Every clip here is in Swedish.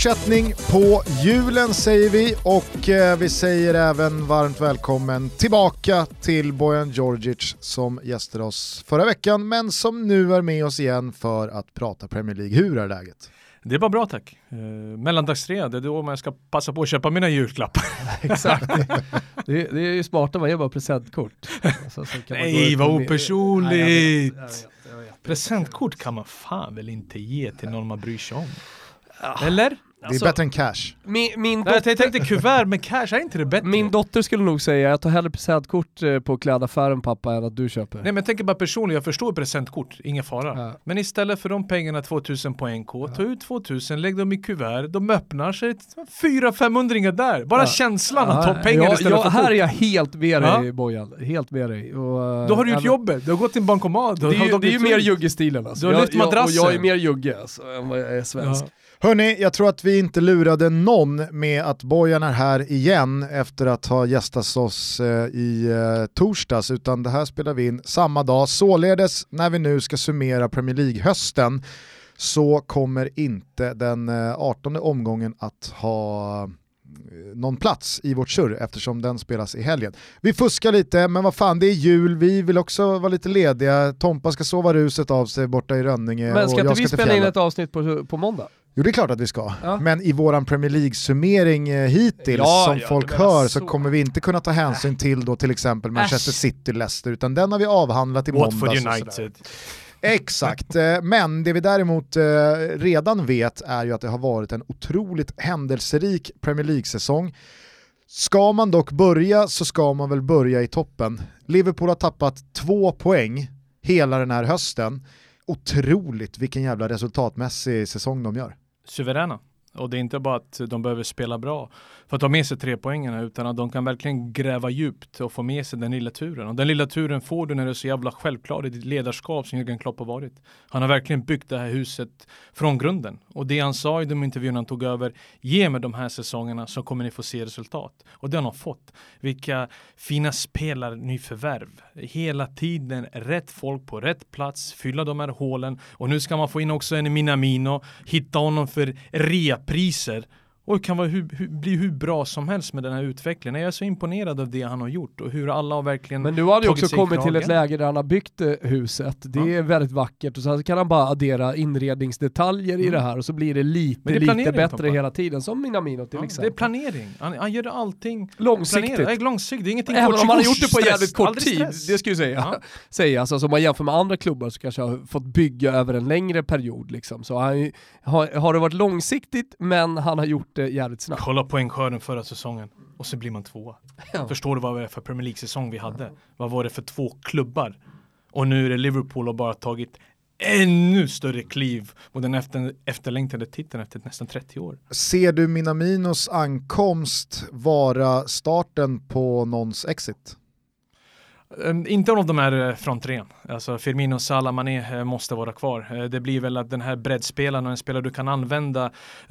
fortsättning på julen säger vi och eh, vi säger även varmt välkommen tillbaka till Bojan Djordjic som gästade oss förra veckan men som nu är med oss igen för att prata Premier League. Hur är läget? Det är bara bra tack. Eh, mellandagsrea, det är då man ska passa på att köpa mina julklappar. Exakt. Det är, det är ju smarta, man ger bara presentkort. Så, så Nej, vad opersonligt! Presentkort kan man fan väl inte ge till någon man bryr sig om? Eller? Det är alltså, bättre än cash. Min, min dotter... Jag tänkte kuvert med cash, är inte det bättre? Min dotter skulle nog säga, jag tar hellre presentkort eh, på klädaffären pappa än att du köper. Nej men jag tänker bara personligen, jag förstår presentkort, ingen fara. Ja. Men istället för de pengarna, 2000 på NK, ja. ta ut 2000, lägg dem i kuvert, de öppnar sig 400-500 där. Bara ja. känslan ja. att ta pengar ja, istället ja, för Här är jag helt med dig ja. Bojan, helt med dig. Och, Då har du gjort jobbet, du har gått till en bankomat. Det är ju, det är ju mer juggestilen alltså. Du har lyft madrassen. Jag, och jag är mer jugge alltså, än vad jag är svensk. Hörni, jag tror att vi inte lurade någon med att Bojan är här igen efter att ha gästat oss eh, i eh, torsdags, utan det här spelar vi in samma dag. Således, när vi nu ska summera Premier League-hösten, så kommer inte den 18 eh, omgången att ha någon plats i vårt surr eftersom den spelas i helgen. Vi fuskar lite, men vad fan det är jul, vi vill också vara lite lediga, Tompa ska sova ruset av sig borta i Rönninge Men ska inte vi spela in ett avsnitt på, på måndag? Jo det är klart att vi ska, ja. men i våran Premier League-summering eh, hittills ja, som ja, folk hör så. så. kommer vi inte kunna ta hänsyn till då till exempel Manchester City-Leicester utan den har vi avhandlat i måndags. Watford United. Exakt, eh, men det vi däremot eh, redan vet är ju att det har varit en otroligt händelserik Premier League-säsong. Ska man dock börja så ska man väl börja i toppen. Liverpool har tappat två poäng hela den här hösten. Otroligt vilken jävla resultatmässig säsong de gör suveräna. Och det är inte bara att de behöver spela bra för att ta med sig tre poängen utan att de kan verkligen gräva djupt och få med sig den lilla turen. Och den lilla turen får du när du är så jävla självklar i ditt ledarskap som Jürgen Klopp har varit. Han har verkligen byggt det här huset från grunden. Och det han sa i de intervjuerna han tog över, ge mig de här säsongerna så kommer ni få se resultat. Och det har han fått. Vilka fina spelare, nyförvärv. Hela tiden rätt folk på rätt plats, fylla de här hålen. Och nu ska man få in också en Minamino, hitta honom för reapriser och kan vara hur, hur, bli hur bra som helst med den här utvecklingen. Jag är så imponerad av det han har gjort och hur alla har verkligen Men nu har han ju också kommit till ett läge där han har byggt eh, huset. Det ja. är väldigt vackert och så kan han bara addera inredningsdetaljer mm. i det här och så blir det lite, det lite bättre Tompa. hela tiden. Som Minamino till ja, exempel. Det är planering. Han, han gör allting långsiktigt. Planerat. långsiktigt. Det är ingenting Även om han har gjort det på jävligt kort tid, det skulle jag säga. Ja. säga. Alltså, om man jämför med andra klubbar så kanske har fått bygga över en längre period. Liksom. Så han, har, har det varit långsiktigt men han har gjort det jävligt snabbt. Kolla poängskörden förra säsongen och så blir man tvåa. Ja. Förstår du vad det är för Premier League-säsong vi hade? Ja. Vad var det för två klubbar? Och nu är det Liverpool och bara tagit ännu större kliv mot den efter, efterlängtade titeln efter nästan 30 år. Ser du Minaminos ankomst vara starten på någons exit? Eh, inte av de här eh, från trean. Alltså Firmino, Salah, Mané eh, måste vara kvar. Det blir väl att den här breddspelaren och en spelare du kan använda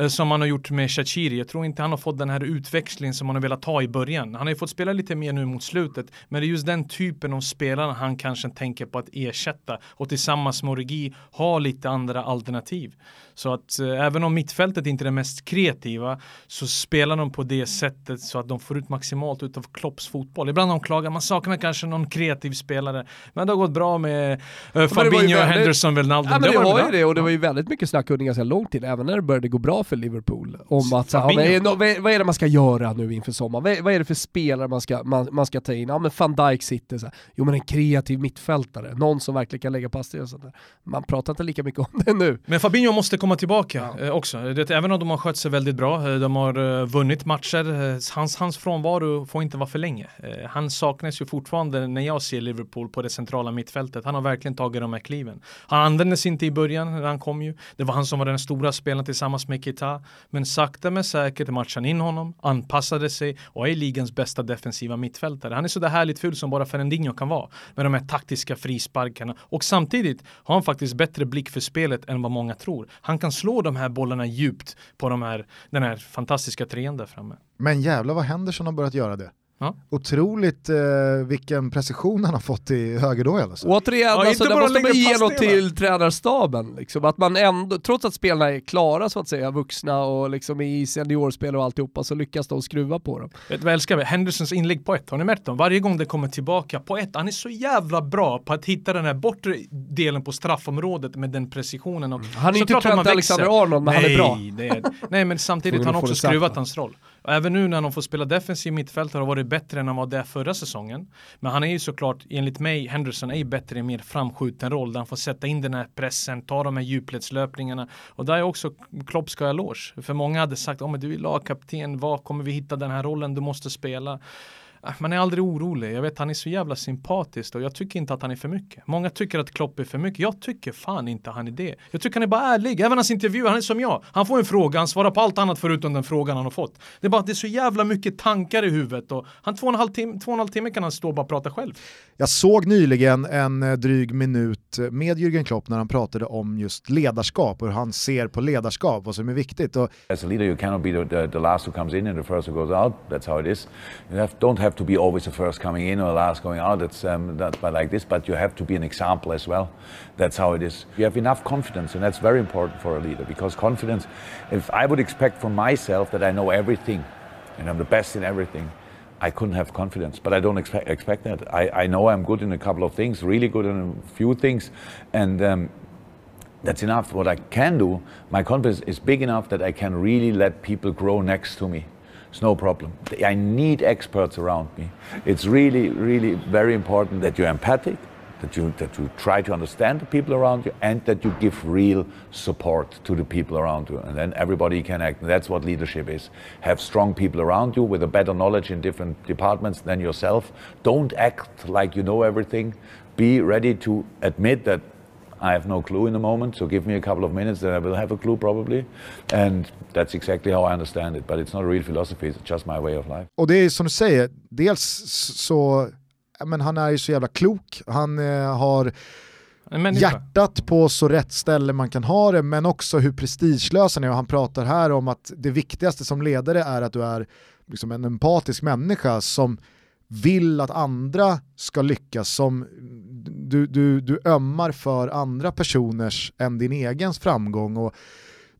som man har gjort med Shachiri. Jag tror inte han har fått den här utväxlingen som man har velat ta i början. Han har ju fått spela lite mer nu mot slutet, men det är just den typen av spelare han kanske tänker på att ersätta och tillsammans med Origi ha lite andra alternativ. Så att även om mittfältet inte är det mest kreativa så spelar de på det sättet så att de får ut maximalt utav Klopps fotboll. Ibland de klagar, man saknar kanske någon kreativ spelare. Men det har gått bra med uh, Fabinho, väldigt... Henderson, Wijnaldum. Ja, men det, det var ju det och det var ju väldigt mycket snack under ganska lång tid, även när det började gå bra för Liverpool. Om att, så, ja, vad, är, vad är det man ska göra nu inför sommaren? Vad, vad är det för spelare man ska, man, man ska ta in? Ja men van Dijk sitter så här. Jo men en kreativ mittfältare, någon som verkligen kan lägga passningar och sånt där. Man pratar inte lika mycket om det nu. Men Fabinho måste komma tillbaka ja. eh, också. Det, även om de har skött sig väldigt bra, eh, de har vunnit matcher, hans, hans frånvaro får inte vara för länge. Han saknas ju fortfarande när jag ser Liverpool på det centrala mittfältet. Han har verkligen tagit de här kliven. Han användes inte i början när han kom ju. Det var han som var den stora spelaren tillsammans med Kita. Men sakta men säkert matchade han in honom, anpassade sig och är ligans bästa defensiva mittfältare. Han är så där härligt ful som bara Fernandinho kan vara. Med de här taktiska frisparkarna. Och samtidigt har han faktiskt bättre blick för spelet än vad många tror. Han kan slå de här bollarna djupt på de här, den här fantastiska trean där framme. Men jävlar vad Henderson har börjat göra det. Ja. Otroligt eh, vilken precision han har fått i högerdojel. Alltså. Återigen, ja, alltså, det måste man ge något till tränarstaben. Liksom, att man ändå, trots att spelarna är klara så att säga, vuxna och liksom i seniorspel och alltihopa, så lyckas de skruva på dem. Vet vad jag älskar? Hendersons inlägg på ett, har ni märkt dem? Varje gång det kommer tillbaka på ett, han är så jävla bra på att hitta den här bortre delen på straffområdet med den precisionen. Och, mm. Han är inte Trent Alexander-Arnold, men nej, han är bra. Är, nej, men samtidigt har han också skruvat hans roll. Och även nu när de får spela defensiv mittfältare har varit bättre än han var där förra säsongen. Men han är ju såklart, enligt mig, Henderson är ju bättre i en mer framskjuten roll där han får sätta in den här pressen, ta de här djupledslöpningarna. Och där är också Klopp ska eloge. För många hade sagt, oh, men du är lagkapten, var kommer vi hitta den här rollen du måste spela? Äh, man är aldrig orolig. Jag vet han är så jävla sympatisk och jag tycker inte att han är för mycket. Många tycker att Klopp är för mycket. Jag tycker fan inte han är det. Jag tycker han är bara ärlig. Även hans intervjuer, han är som jag. Han får en fråga, han svarar på allt annat förutom den frågan han har fått. Det är bara att det är så jävla mycket tankar i huvudet och han två och en halv timme, två och en halv timme kan han stå och bara prata själv. Jag såg nyligen en eh, dryg minut med Jürgen Klopp när han pratade om just ledarskap och hur han ser på ledarskap, vad som är viktigt. Och... As a leader you cannot be the, the, the last who comes in and the first who goes out. That's how it is. You have, don't have to be always the first coming in or the last going out. It's um, but like this, but you have to be an example as well. That's how it is. You have enough confidence, and that's very important for a leader because confidence. If I would expect from myself that I know everything, and I'm the best in everything. I couldn't have confidence, but I don't expect, expect that. I, I know I'm good in a couple of things, really good in a few things, and um, that's enough. What I can do, my confidence is big enough that I can really let people grow next to me. It's no problem. I need experts around me. It's really, really very important that you're empathic, that you, that you try to understand the people around you, and that you give real support to the people around you. And then everybody can act. That's what leadership is. Have strong people around you with a better knowledge in different departments than yourself. Don't act like you know everything. Be ready to admit that I have no clue in the moment, so give me a couple of minutes then I will have a clue probably. And that's exactly how I understand it. But it's not a real philosophy, it's just my way of life. Och det är som du säger, dels så, men han är ju så jävla klok, han eh, har hjärtat på så rätt ställe man kan ha det, men också hur prestigelös han är. Och han pratar här om att det viktigaste som ledare är att du är liksom en empatisk människa som vill att andra ska lyckas, som du, du, du ömmar för andra personers än din egen framgång. Och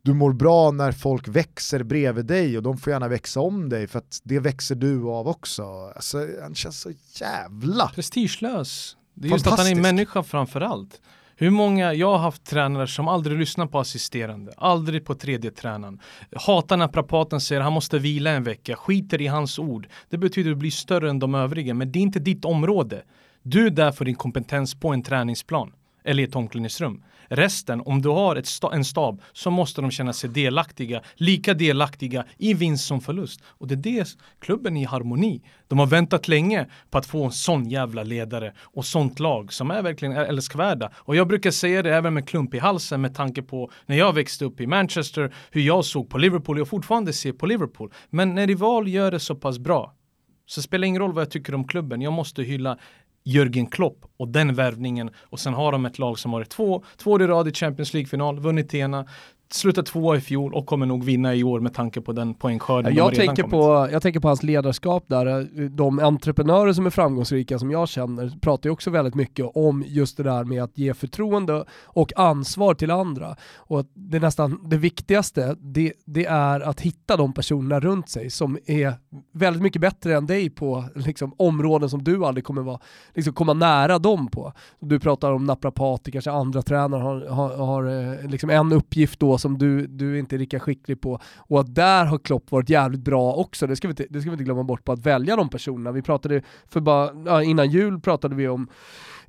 du mår bra när folk växer bredvid dig och de får gärna växa om dig för att det växer du av också. Alltså, han känns så jävla... Prestigelös. Det är just att han är människa framför allt. Hur många, jag har haft tränare som aldrig lyssnar på assisterande, aldrig på tredje tränaren. Hatar när prapaten säger han måste vila en vecka, skiter i hans ord. Det betyder att du blir större än de övriga, men det är inte ditt område. Du är där för din kompetens på en träningsplan eller i ett omklädningsrum. Resten, om du har sta en stab, så måste de känna sig delaktiga, lika delaktiga i vinst som förlust. Och det är det klubben är i harmoni. De har väntat länge på att få en sån jävla ledare och sånt lag som är verkligen älskvärda. Och jag brukar säga det även med klump i halsen med tanke på när jag växte upp i Manchester, hur jag såg på Liverpool, och fortfarande ser på Liverpool. Men när Rival gör det så pass bra, så spelar det ingen roll vad jag tycker om klubben. Jag måste hylla Jörgen Klopp och den värvningen. Och sen har de ett lag som varit två, två år i rad i Champions League-final, vunnit ena, slutade tvåa i fjol och kommer nog vinna i år med tanke på den poängskörden jag tänker på Jag tänker på hans ledarskap där. De entreprenörer som är framgångsrika som jag känner pratar ju också väldigt mycket om just det där med att ge förtroende och ansvar till andra. Och det nästan det viktigaste, det, det är att hitta de personerna runt sig som är väldigt mycket bättre än dig på liksom, områden som du aldrig kommer vara, liksom, komma nära dem på. Du pratar om naprapater, kanske andra tränare har, har, har eh, liksom en uppgift då som du, du inte är lika skicklig på. Och att där har Klopp varit jävligt bra också, det ska vi inte, det ska vi inte glömma bort på att välja de personerna. Vi pratade för bara, innan jul pratade vi om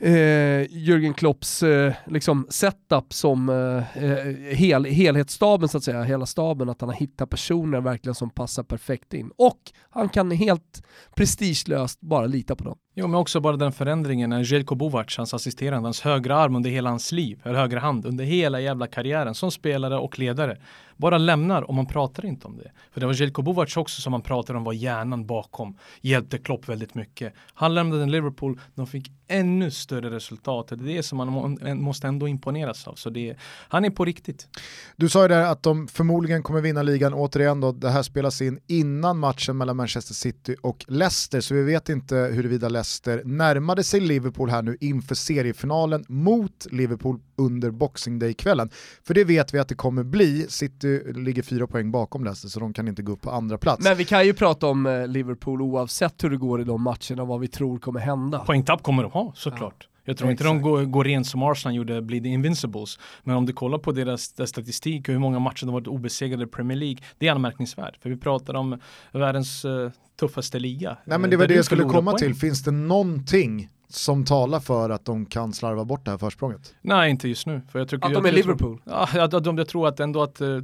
eh, Jürgen Klopps eh, liksom setup som eh, eh, hel, helhetsstaben så att säga, hela staben, att han har hittat personer verkligen som passar perfekt in. Och han kan helt prestigelöst bara lita på dem. Jo, men också bara den förändringen när Jelko Bovac, hans assisterande, hans högra arm under hela hans liv, eller högra hand under hela jävla karriären som spelare och ledare bara lämnar och man pratar inte om det. För det var Jelko Bovac också som man pratade om var hjärnan bakom, hjälpte Klopp väldigt mycket. Han lämnade Liverpool, de fick ännu större resultat. Det är det som man måste ändå imponeras av. Så det, han är på riktigt. Du sa ju där att de förmodligen kommer vinna ligan återigen då. Det här spelas in innan matchen mellan Manchester City och Leicester, så vi vet inte huruvida Leicester närmade sig Liverpool här nu inför seriefinalen mot Liverpool under Boxing Day-kvällen. För det vet vi att det kommer bli. City ligger fyra poäng bakom Leicester så de kan inte gå upp på andra plats. Men vi kan ju prata om eh, Liverpool oavsett hur det går i de matcherna och vad vi tror kommer hända. Poängtapp kommer de ha såklart. Ja. Jag tror inte de går, går rent som Arsenal gjorde, blir the invincibles. Men om du kollar på deras, deras statistik och hur många matcher de varit obesegrade i Premier League, det är anmärkningsvärt. För vi pratar om världens uh, tuffaste liga. Nej men det var det jag skulle komma poäng. till, finns det någonting som talar för att de kan slarva bort det här försprånget? Nej, inte just nu. För jag tycker, att de är Liverpool? ja, jag, jag, jag tror att ändå att uh,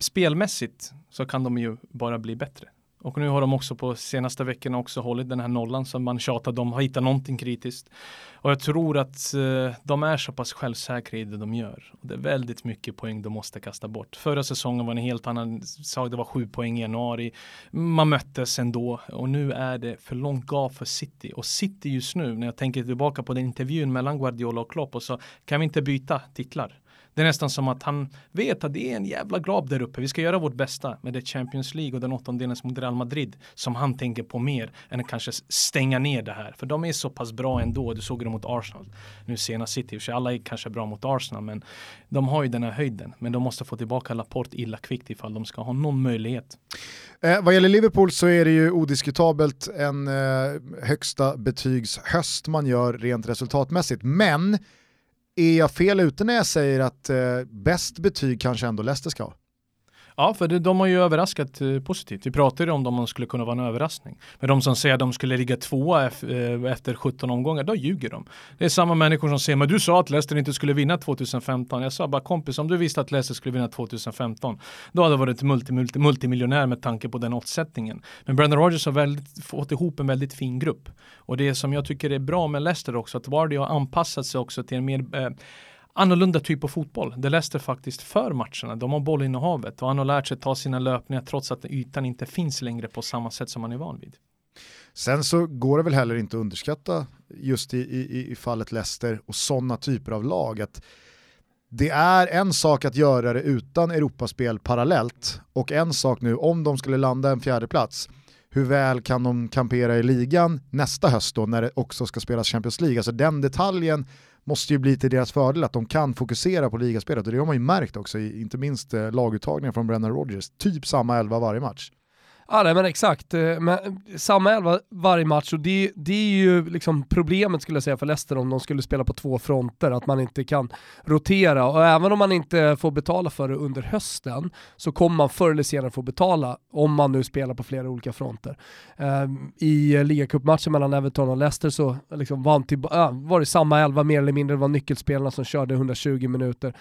spelmässigt så kan de ju bara bli bättre. Och nu har de också på senaste veckorna också hållit den här nollan som man tjatar om, har hittat någonting kritiskt. Och jag tror att eh, de är så pass självsäkra i det de gör. Och det är väldigt mycket poäng de måste kasta bort. Förra säsongen var en helt annan sak, det var sju poäng i januari. Man möttes ändå och nu är det för långt gav för City. Och City just nu, när jag tänker tillbaka på den intervjun mellan Guardiola och Klopp och så kan vi inte byta titlar. Det är nästan som att han vet att det är en jävla grab där uppe. Vi ska göra vårt bästa med det Champions League och den åttondelen mot Real Madrid som han tänker på mer än att kanske stänga ner det här. För de är så pass bra ändå. Du såg det mot Arsenal. Nu senast City, för alla är kanske bra mot Arsenal men de har ju den här höjden. Men de måste få tillbaka Laporte illa kvickt ifall de ska ha någon möjlighet. Eh, vad gäller Liverpool så är det ju odiskutabelt en eh, högsta betygshöst man gör rent resultatmässigt. Men är jag fel ute när jag säger att eh, bäst betyg kanske ändå Leicester ska ha? Ja, för de har ju överraskat eh, positivt. Vi pratade om om de skulle kunna vara en överraskning. Men de som säger att de skulle ligga tvåa eh, efter 17 omgångar, då ljuger de. Det är samma människor som säger, men du sa att Leicester inte skulle vinna 2015. Jag sa bara kompis, om du visste att Leicester skulle vinna 2015, då hade du varit multi, multi, multimiljonär med tanke på den åtsättningen. Men Brendan Rodgers har väldigt, fått ihop en väldigt fin grupp. Och det som jag tycker är bra med Leicester också, att Vardy har anpassat sig också till en mer eh, annorlunda typ av fotboll. Det läste faktiskt för matcherna. De har bollinnehavet och han har lärt sig ta sina löpningar trots att ytan inte finns längre på samma sätt som man är van vid. Sen så går det väl heller inte att underskatta just i, i, i fallet Leicester och sådana typer av lag att det är en sak att göra det utan Europaspel parallellt och en sak nu om de skulle landa en fjärde plats hur väl kan de kampera i ligan nästa höst då när det också ska spelas Champions League? Alltså den detaljen måste ju bli till deras fördel att de kan fokusera på ligaspelet och det har man ju märkt också, inte minst eh, laguttagningen från Brennan Rodgers. Typ samma elva varje match. Ja nej, men exakt, eh, men samma elva varje match och det, det är ju liksom problemet skulle jag säga för Leicester om de skulle spela på två fronter, att man inte kan rotera och även om man inte får betala för det under hösten så kommer man förr eller senare få betala om man nu spelar på flera olika fronter. Um, I ligacupmatchen mellan Everton och Leicester så liksom var, till, var det samma elva mer eller mindre, det var nyckelspelarna som körde 120 minuter.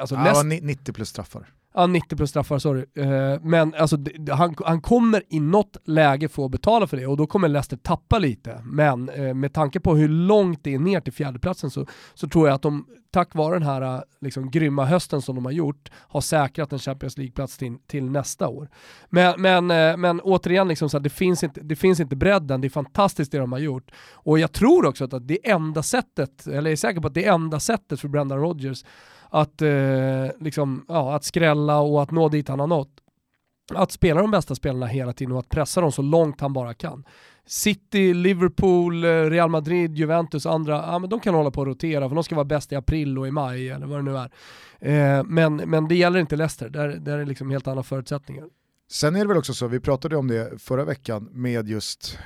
Alltså, ja, Leicester... 90 plus straffar. Ja, 90 plus straffar, sorry. Uh, men alltså, han, han kommer i något läge få betala för det och då kommer Leicester tappa lite. Men uh, med tanke på hur långt det är ner till fjärdeplatsen så, så tror jag att de tack vare den här liksom, grymma hösten som de har gjort har säkrat en Champions League-plats till, till, nästa år. Men, men, eh, men återigen, liksom, så här, det, finns inte, det finns inte bredden, det är fantastiskt det de har gjort. Och jag tror också att det enda sättet, eller jag är säker på att det enda sättet för Brendan Rodgers att, eh, liksom, ja, att skrälla och att nå dit han har nått. Att spela de bästa spelarna hela tiden och att pressa dem så långt han bara kan. City, Liverpool, eh, Real Madrid, Juventus, andra, ja, men de kan hålla på att rotera för de ska vara bäst i april och i maj eller vad det nu är. Eh, men, men det gäller inte Leicester, där, där är det liksom helt andra förutsättningar. Sen är det väl också så, vi pratade om det förra veckan med just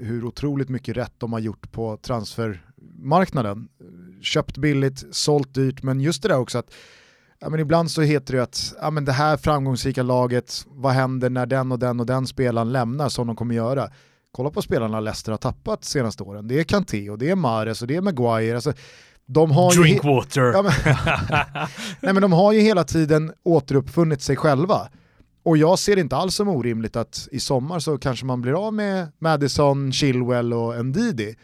hur otroligt mycket rätt de har gjort på transfer transfermarknaden. Köpt billigt, sålt dyrt, men just det där också att ja, men ibland så heter det att ja, men det här framgångsrika laget, vad händer när den och den och den spelaren lämnar som de kommer göra? Kolla på spelarna Leicester har tappat senaste åren. Det är Kanté och det är Mares och det är Maguire. Alltså, de har Drinkwater. Ja, men, nej, men de har ju hela tiden återuppfunnit sig själva. Och jag ser det inte alls som orimligt att i sommar så kanske man blir av med Madison, Chilwell och Ndidi.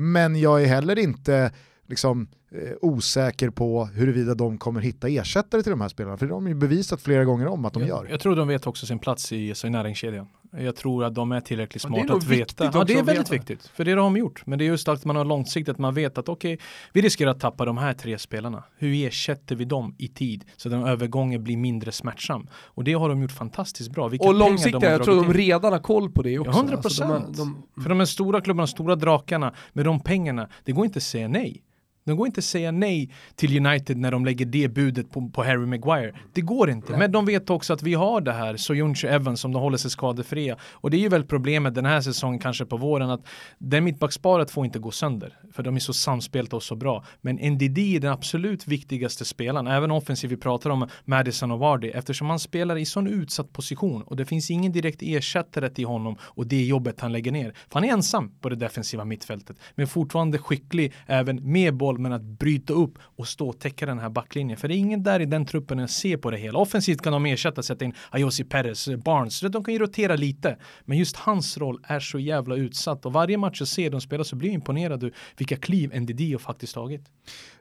Men jag är heller inte liksom eh, osäker på huruvida de kommer hitta ersättare till de här spelarna. För de har ju bevisat flera gånger om att de jag, gör. Jag tror de vet också sin plats i, i näringskedjan. Jag tror att de är tillräckligt smarta att veta. Ja, det är att väldigt veta. viktigt. För det har de gjort. Men det är just att man har långsiktigt, man vet att okej, vi riskerar att tappa de här tre spelarna. Hur ersätter vi dem i tid så att den övergången blir mindre smärtsam? Och det har de gjort fantastiskt bra. Vilka Och har jag tror de redan har koll på det också. Ja, 100%. Alltså, de, är- de, För de här stora klubbarna, stora drakarna med de pengarna, det går inte att säga nej. De går inte att säga nej till United när de lägger det budet på, på Harry Maguire. Det går inte. Men de vet också att vi har det här, Soyuncu Evans som de håller sig skadefria. Och det är ju väl problemet den här säsongen, kanske på våren, att det mittbacksparet får inte gå sönder. För de är så samspelta och så bra. Men NDD är den absolut viktigaste spelaren, även offensiv vi pratar om Madison och Vardy, eftersom han spelar i sån utsatt position och det finns ingen direkt ersättare till honom och det jobbet han lägger ner. För han är ensam på det defensiva mittfältet, men fortfarande skicklig även med boll, men att bryta upp och stå och täcka den här backlinjen. För det är ingen där i den truppen som ser på det hela. Offensivt kan de ersätta, sätta in Ayosi Perez, eh, Barnes, så de kan ju rotera lite. Men just hans roll är så jävla utsatt och varje match jag ser dem spela så blir jag imponerad över vilka kliv NDD har faktiskt tagit.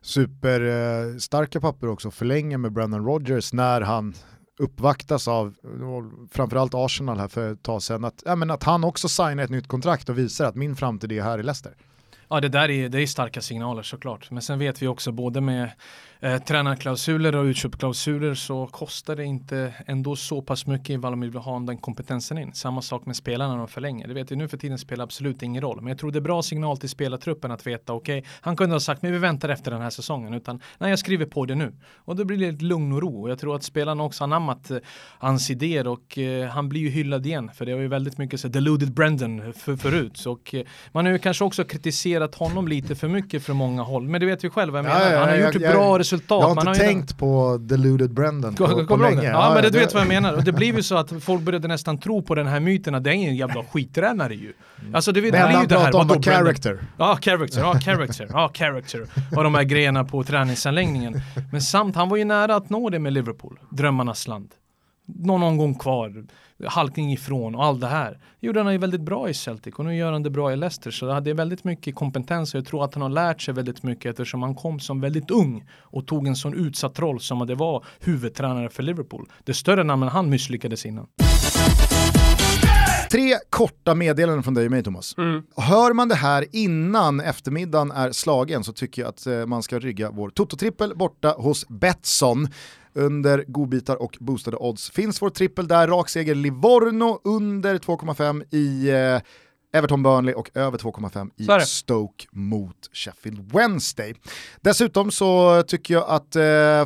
Superstarka eh, papper också, förlänga med Brendan Rogers när han uppvaktas av framförallt Arsenal här för ett tag sedan, att, ja, men att han också signar ett nytt kontrakt och visar att min framtid är här i Leicester. Ja, det där är, det är starka signaler såklart. Men sen vet vi också både med eh, tränarklausuler och utköpsklausuler så kostar det inte ändå så pass mycket ifall de vill ha den kompetensen in. Samma sak med spelarna när de förlänger. Det vet vi nu för tiden spelar absolut ingen roll. Men jag tror det är bra signal till spelartruppen att veta okej, han kunde ha sagt men vi väntar efter den här säsongen utan nej jag skriver på det nu. Och då blir det ett lugn och ro. Jag tror att spelarna också anammat eh, hans idéer och eh, han blir ju hyllad igen. För det var ju väldigt mycket så deluded Brendan för, förut. Så, och, eh, man har ju kanske också kritiserat honom lite för mycket från många håll. Men det vet vi själva. Jag Ja, menar. ja, han har jag- gjort jag- bra resultat. Jag har Man inte ju- tänkt på deluded Brendan på, på länge. det? Ja, men det, du vet vad jag menar. Och det blev ju så att folk började nästan tro på den här myten att det är en jävla skittränare ju. Alltså det, det blir ju han det här, pratar om vadå var Brendan? character. Ja, character, ja, character, ja, character. Och de här grejerna på träningsanläggningen. Men samt, han var ju nära att nå det med Liverpool, drömmarnas land. Någon, någon gång kvar, halkning ifrån och allt det här. Gjorde han ju väldigt bra i Celtic och nu gör han det bra i Leicester. Så det är väldigt mycket kompetens och jag tror att han har lärt sig väldigt mycket eftersom han kom som väldigt ung och tog en sån utsatt roll som att det var huvudtränare för Liverpool. Det större namn än han misslyckades innan. Tre korta meddelanden från dig och mig Thomas. Hör man det här innan eftermiddagen är slagen så tycker jag att eh, man ska rygga vår Toto-trippel borta hos Betsson. Under godbitar och boostade odds finns vår trippel där, rak seger Livorno under 2,5 i eh, Everton Burnley och över 2,5 i. Stoke mot Sheffield Wednesday. Dessutom så tycker jag att eh,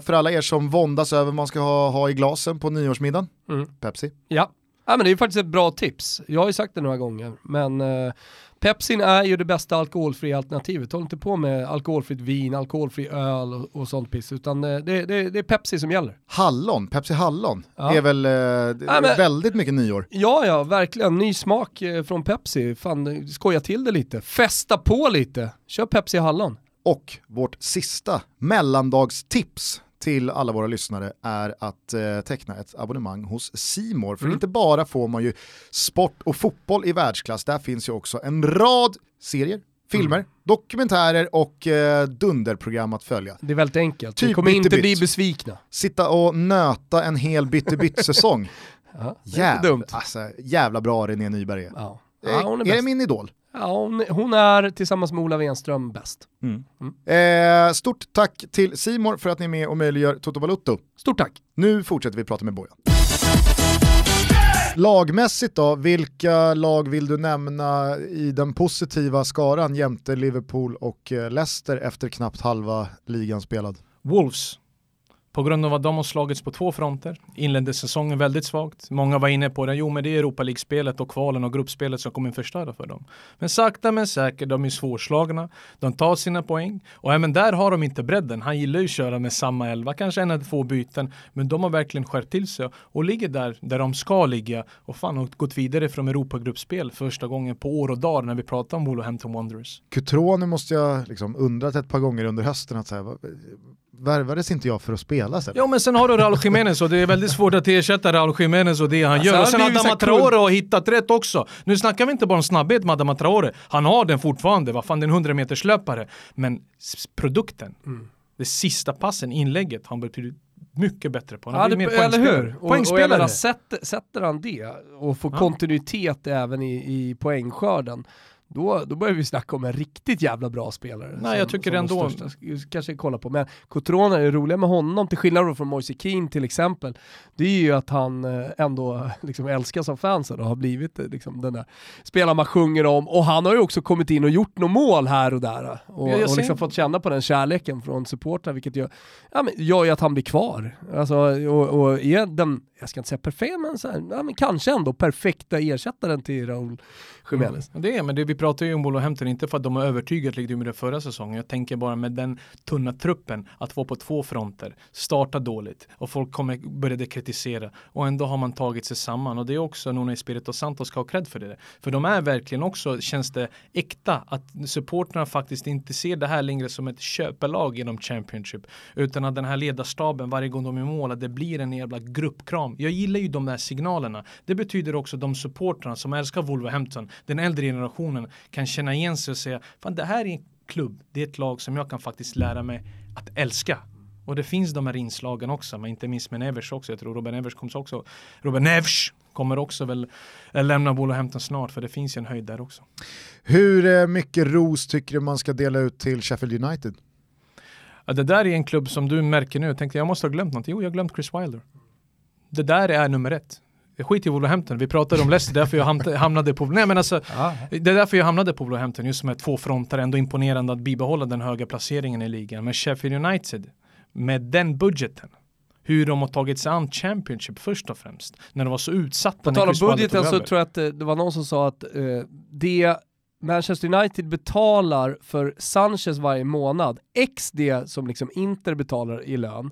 för alla er som våndas över vad man ska ha, ha i glasen på nyårsmiddagen, Mm. Pepsi. Ja. ja, men det är faktiskt ett bra tips. Jag har ju sagt det några gånger, men eh, Pepsin är ju det bästa alkoholfria alternativet. Håll inte på med alkoholfritt vin, alkoholfri öl och, och sånt piss, utan eh, det, det, det är Pepsi som gäller. Hallon, Pepsi Hallon, Ja. är väl eh, är men- väldigt mycket nyår. Ja, ja, verkligen. Ny smak eh, från Pepsi. Fan, skoja till det lite. Festa på lite. Kör Pepsi Hallon. Och vårt sista mellandagstips till alla våra lyssnare är att eh, teckna ett abonnemang hos Simor. För Mm. inte bara får man ju sport och fotboll i världsklass, där finns ju också en rad serier, filmer, Mm. dokumentärer och eh, dunderprogram att följa. Det är väldigt enkelt. Ni Typ kommer inte bli besvikna. Sitta och nöta en hel bytte-bytt-säsong. Ja, Jävla, dumt. alltså, jävla bra René Nyberg är. Ja. Eh, Ja, är är det min idol? Ja, hon, hon är tillsammans med Ola Wenström bäst. Eh, stort tack till Simor för att ni är med och möjliggör Toto Balutto. Stort tack. Nu fortsätter vi prata med Bojan. Lagmässigt då, vilka lag vill du nämna i den positiva skaran jämte Liverpool och eh, Leicester efter knappt halva ligan spelad? Wolves. På grund av att de har slagits på två fronter. Inledde säsongen väldigt svagt. Många var inne på det. Jo, men det är Europa League-spelet och kvalen och gruppspelet som kommer förstöra för dem. Men sakta men säkert, de är svårslagna. De tar sina poäng. Och även där har de inte bredden. Han gillar ju att köra med samma elva, kanske en eller två byten. Men de har verkligen skärpt till sig och ligger där, där de ska ligga. Och fan, har gått vidare från Europagruppspel första gången på år och dag när vi pratar om Wolverhampton Wanderers. Cutrone måste jag liksom undrat ett par gånger under hösten att säga, värvades inte jag för att spela? Sen? Ja men sen har du Raul Jiménez och det är väldigt svårt att ersätta Raul Jiménez och det han alltså, gör. Och sen har Adama Traore har hittat rätt också. Nu snackar vi inte bara om snabbhet med Adama Traore, han har den fortfarande, vad fan det är en 100 meters löpare. Men produkten, mm. det sista passen, inlägget, har blivit mycket bättre på. Han ja, det, eller hur? Poängspelare. Och, och sätter, sätter han det och får ja. kontinuitet även i, i poängskörden, då, då börjar vi snacka om en riktigt jävla bra spelare. Nej, som, jag tycker ändå... Största, kanske kolla på. Men Cotrona, det roliga med honom, till skillnad från Moise Keane till exempel, det är ju att han eh, ändå liksom älskas av fansen och har blivit eh, liksom den där spelaren man sjunger om. Och han har ju också kommit in och gjort något mål här och där. Och, och liksom fått känna på den kärleken från supportrar, vilket gör, ja, men, gör ju att han blir kvar. Alltså, och, och är den, jag ska inte säga perfekt, men, så här, ja, men kanske ändå perfekta ersättaren till Raúl Jiménez. Mm. Det är, men det, vi pratar ju om Wolverhampton, inte för att de har övertygat likt med det förra säsongen. Jag tänker bara med den tunna truppen, att vara på två fronter, starta dåligt och folk kommer började kritisera och ändå har man tagit sig samman och det är också Nuno Espirito Santos ska ha cred för det. För de är verkligen också, känns det äkta, att supporterna faktiskt inte ser det här längre som ett köpelag inom Championship, utan att den här ledarstaben varje gång de är mål, att det blir en jävla gruppkram. Jag gillar ju de där signalerna. Det betyder också de supportrarna som älskar Wolverhampton, den äldre generationen kan känna igen sig och säga fan det här är en klubb, det är ett lag som jag kan faktiskt lära mig att älska. Och det finns de här inslagen också, men inte minst med Nevers också. Jag tror Robin Nevers kommer också, Robin Nevers kommer också väl eh, lämna Wolverhampton snart, för det finns ju en höjd där också. Hur eh, mycket ros tycker du man ska dela ut till Sheffield United? Ja, det där är en klubb som du märker nu, jag tänkte jag måste ha glömt något. Jo, jag har glömt Chris Wilder. Det där är nummer ett skit i Wolverhampton, vi pratade om Leicester, därför jag hamnade på, nej men alltså, ja. det är därför jag hamnade på Wolverhampton, just med två fronter, ändå imponerande att bibehålla den höga placeringen i ligan. Men Sheffield United, med den budgeten, hur de har tagit sig an Championship först och främst, när de var så utsatta. På tal om budgeten så tror jag att det, det var någon som sa att uh, det Manchester United betalar för Sanchez varje månad, x det som liksom Inter betalar i lön,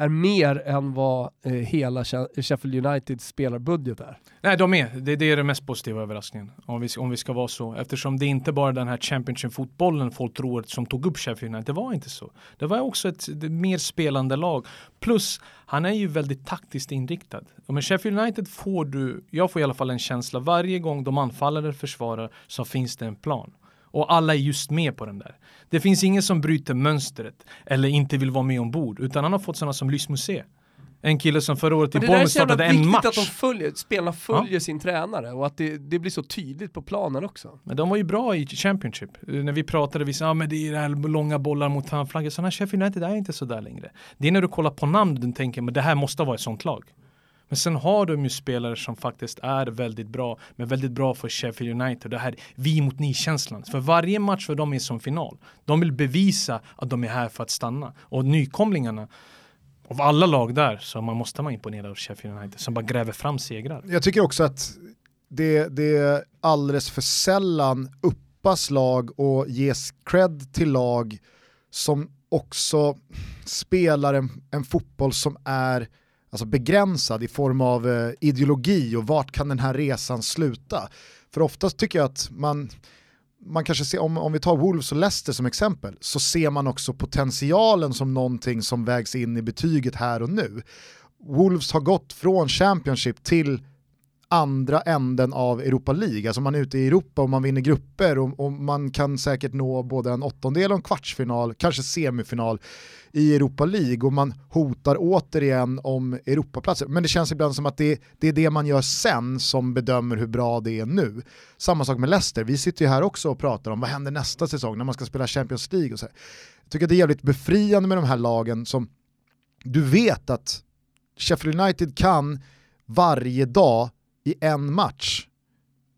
är mer än vad eh, hela Sheffield Uniteds spelarbudget är. Nej, de är. Det, det är den mest positiva överraskningen. Om vi, om vi ska vara så. Eftersom det inte bara den här Championship-fotbollen folk tror som tog upp Sheffield United. Det var inte så. Det var också ett, ett mer spelande lag. Plus, han är ju väldigt taktiskt inriktad. Och med Sheffield United får du, jag får i alla fall en känsla, varje gång de anfaller eller försvarar så finns det en plan. Och alla är just med på den där. Det finns ingen som bryter mönstret eller inte vill vara med ombord, utan han har fått sådana som Lys Musée. En kille som förra året i Bournemouth startade en match. Det är att de följer, spelarna följer ja. sin tränare och att det, det, blir så tydligt på planen också. Men de var ju bra i Championship. När vi pratade, vi sa ah, men det är det här långa bollar mot handflaggor. Sådana Sheffield United är inte sådär längre. Det är när du kollar på namn du tänker, men det här måste vara ett sånt lag. Men sen har de ju spelare som faktiskt är väldigt bra, men väldigt bra för Sheffield United. Det här vi mot ni-känslan. För varje match för dem är som final. De vill bevisa att de är här för att stanna. Och nykomlingarna, av alla lag där så man måste man imponera av Sheffield United som bara gräver fram segrar. Jag tycker också att det, det är alldeles för sällan uppas lag och ges cred till lag som också spelar en, en fotboll som är alltså begränsad i form av eh, ideologi och vart kan den här resan sluta? För oftast tycker jag att man, man kanske ser, om, om vi tar Wolves och Leicester som exempel, så ser man också potentialen som någonting som vägs in i betyget här och nu. Wolves har gått från Championship till andra änden av Europa League. Alltså man är ute i Europa och man vinner grupper och, och, man kan säkert nå både en åttondel och en kvartsfinal, kanske semifinal i Europa League och man hotar återigen om Europaplatser. Men det känns ibland som att det, det, är det man gör sen som bedömer hur bra det är nu. Samma sak med Leicester, vi sitter ju här också och pratar om vad händer nästa säsong när man ska spela Champions League och så. Jag tycker att det är jävligt befriande med de här lagen som du vet att Sheffield United kan varje dag i en match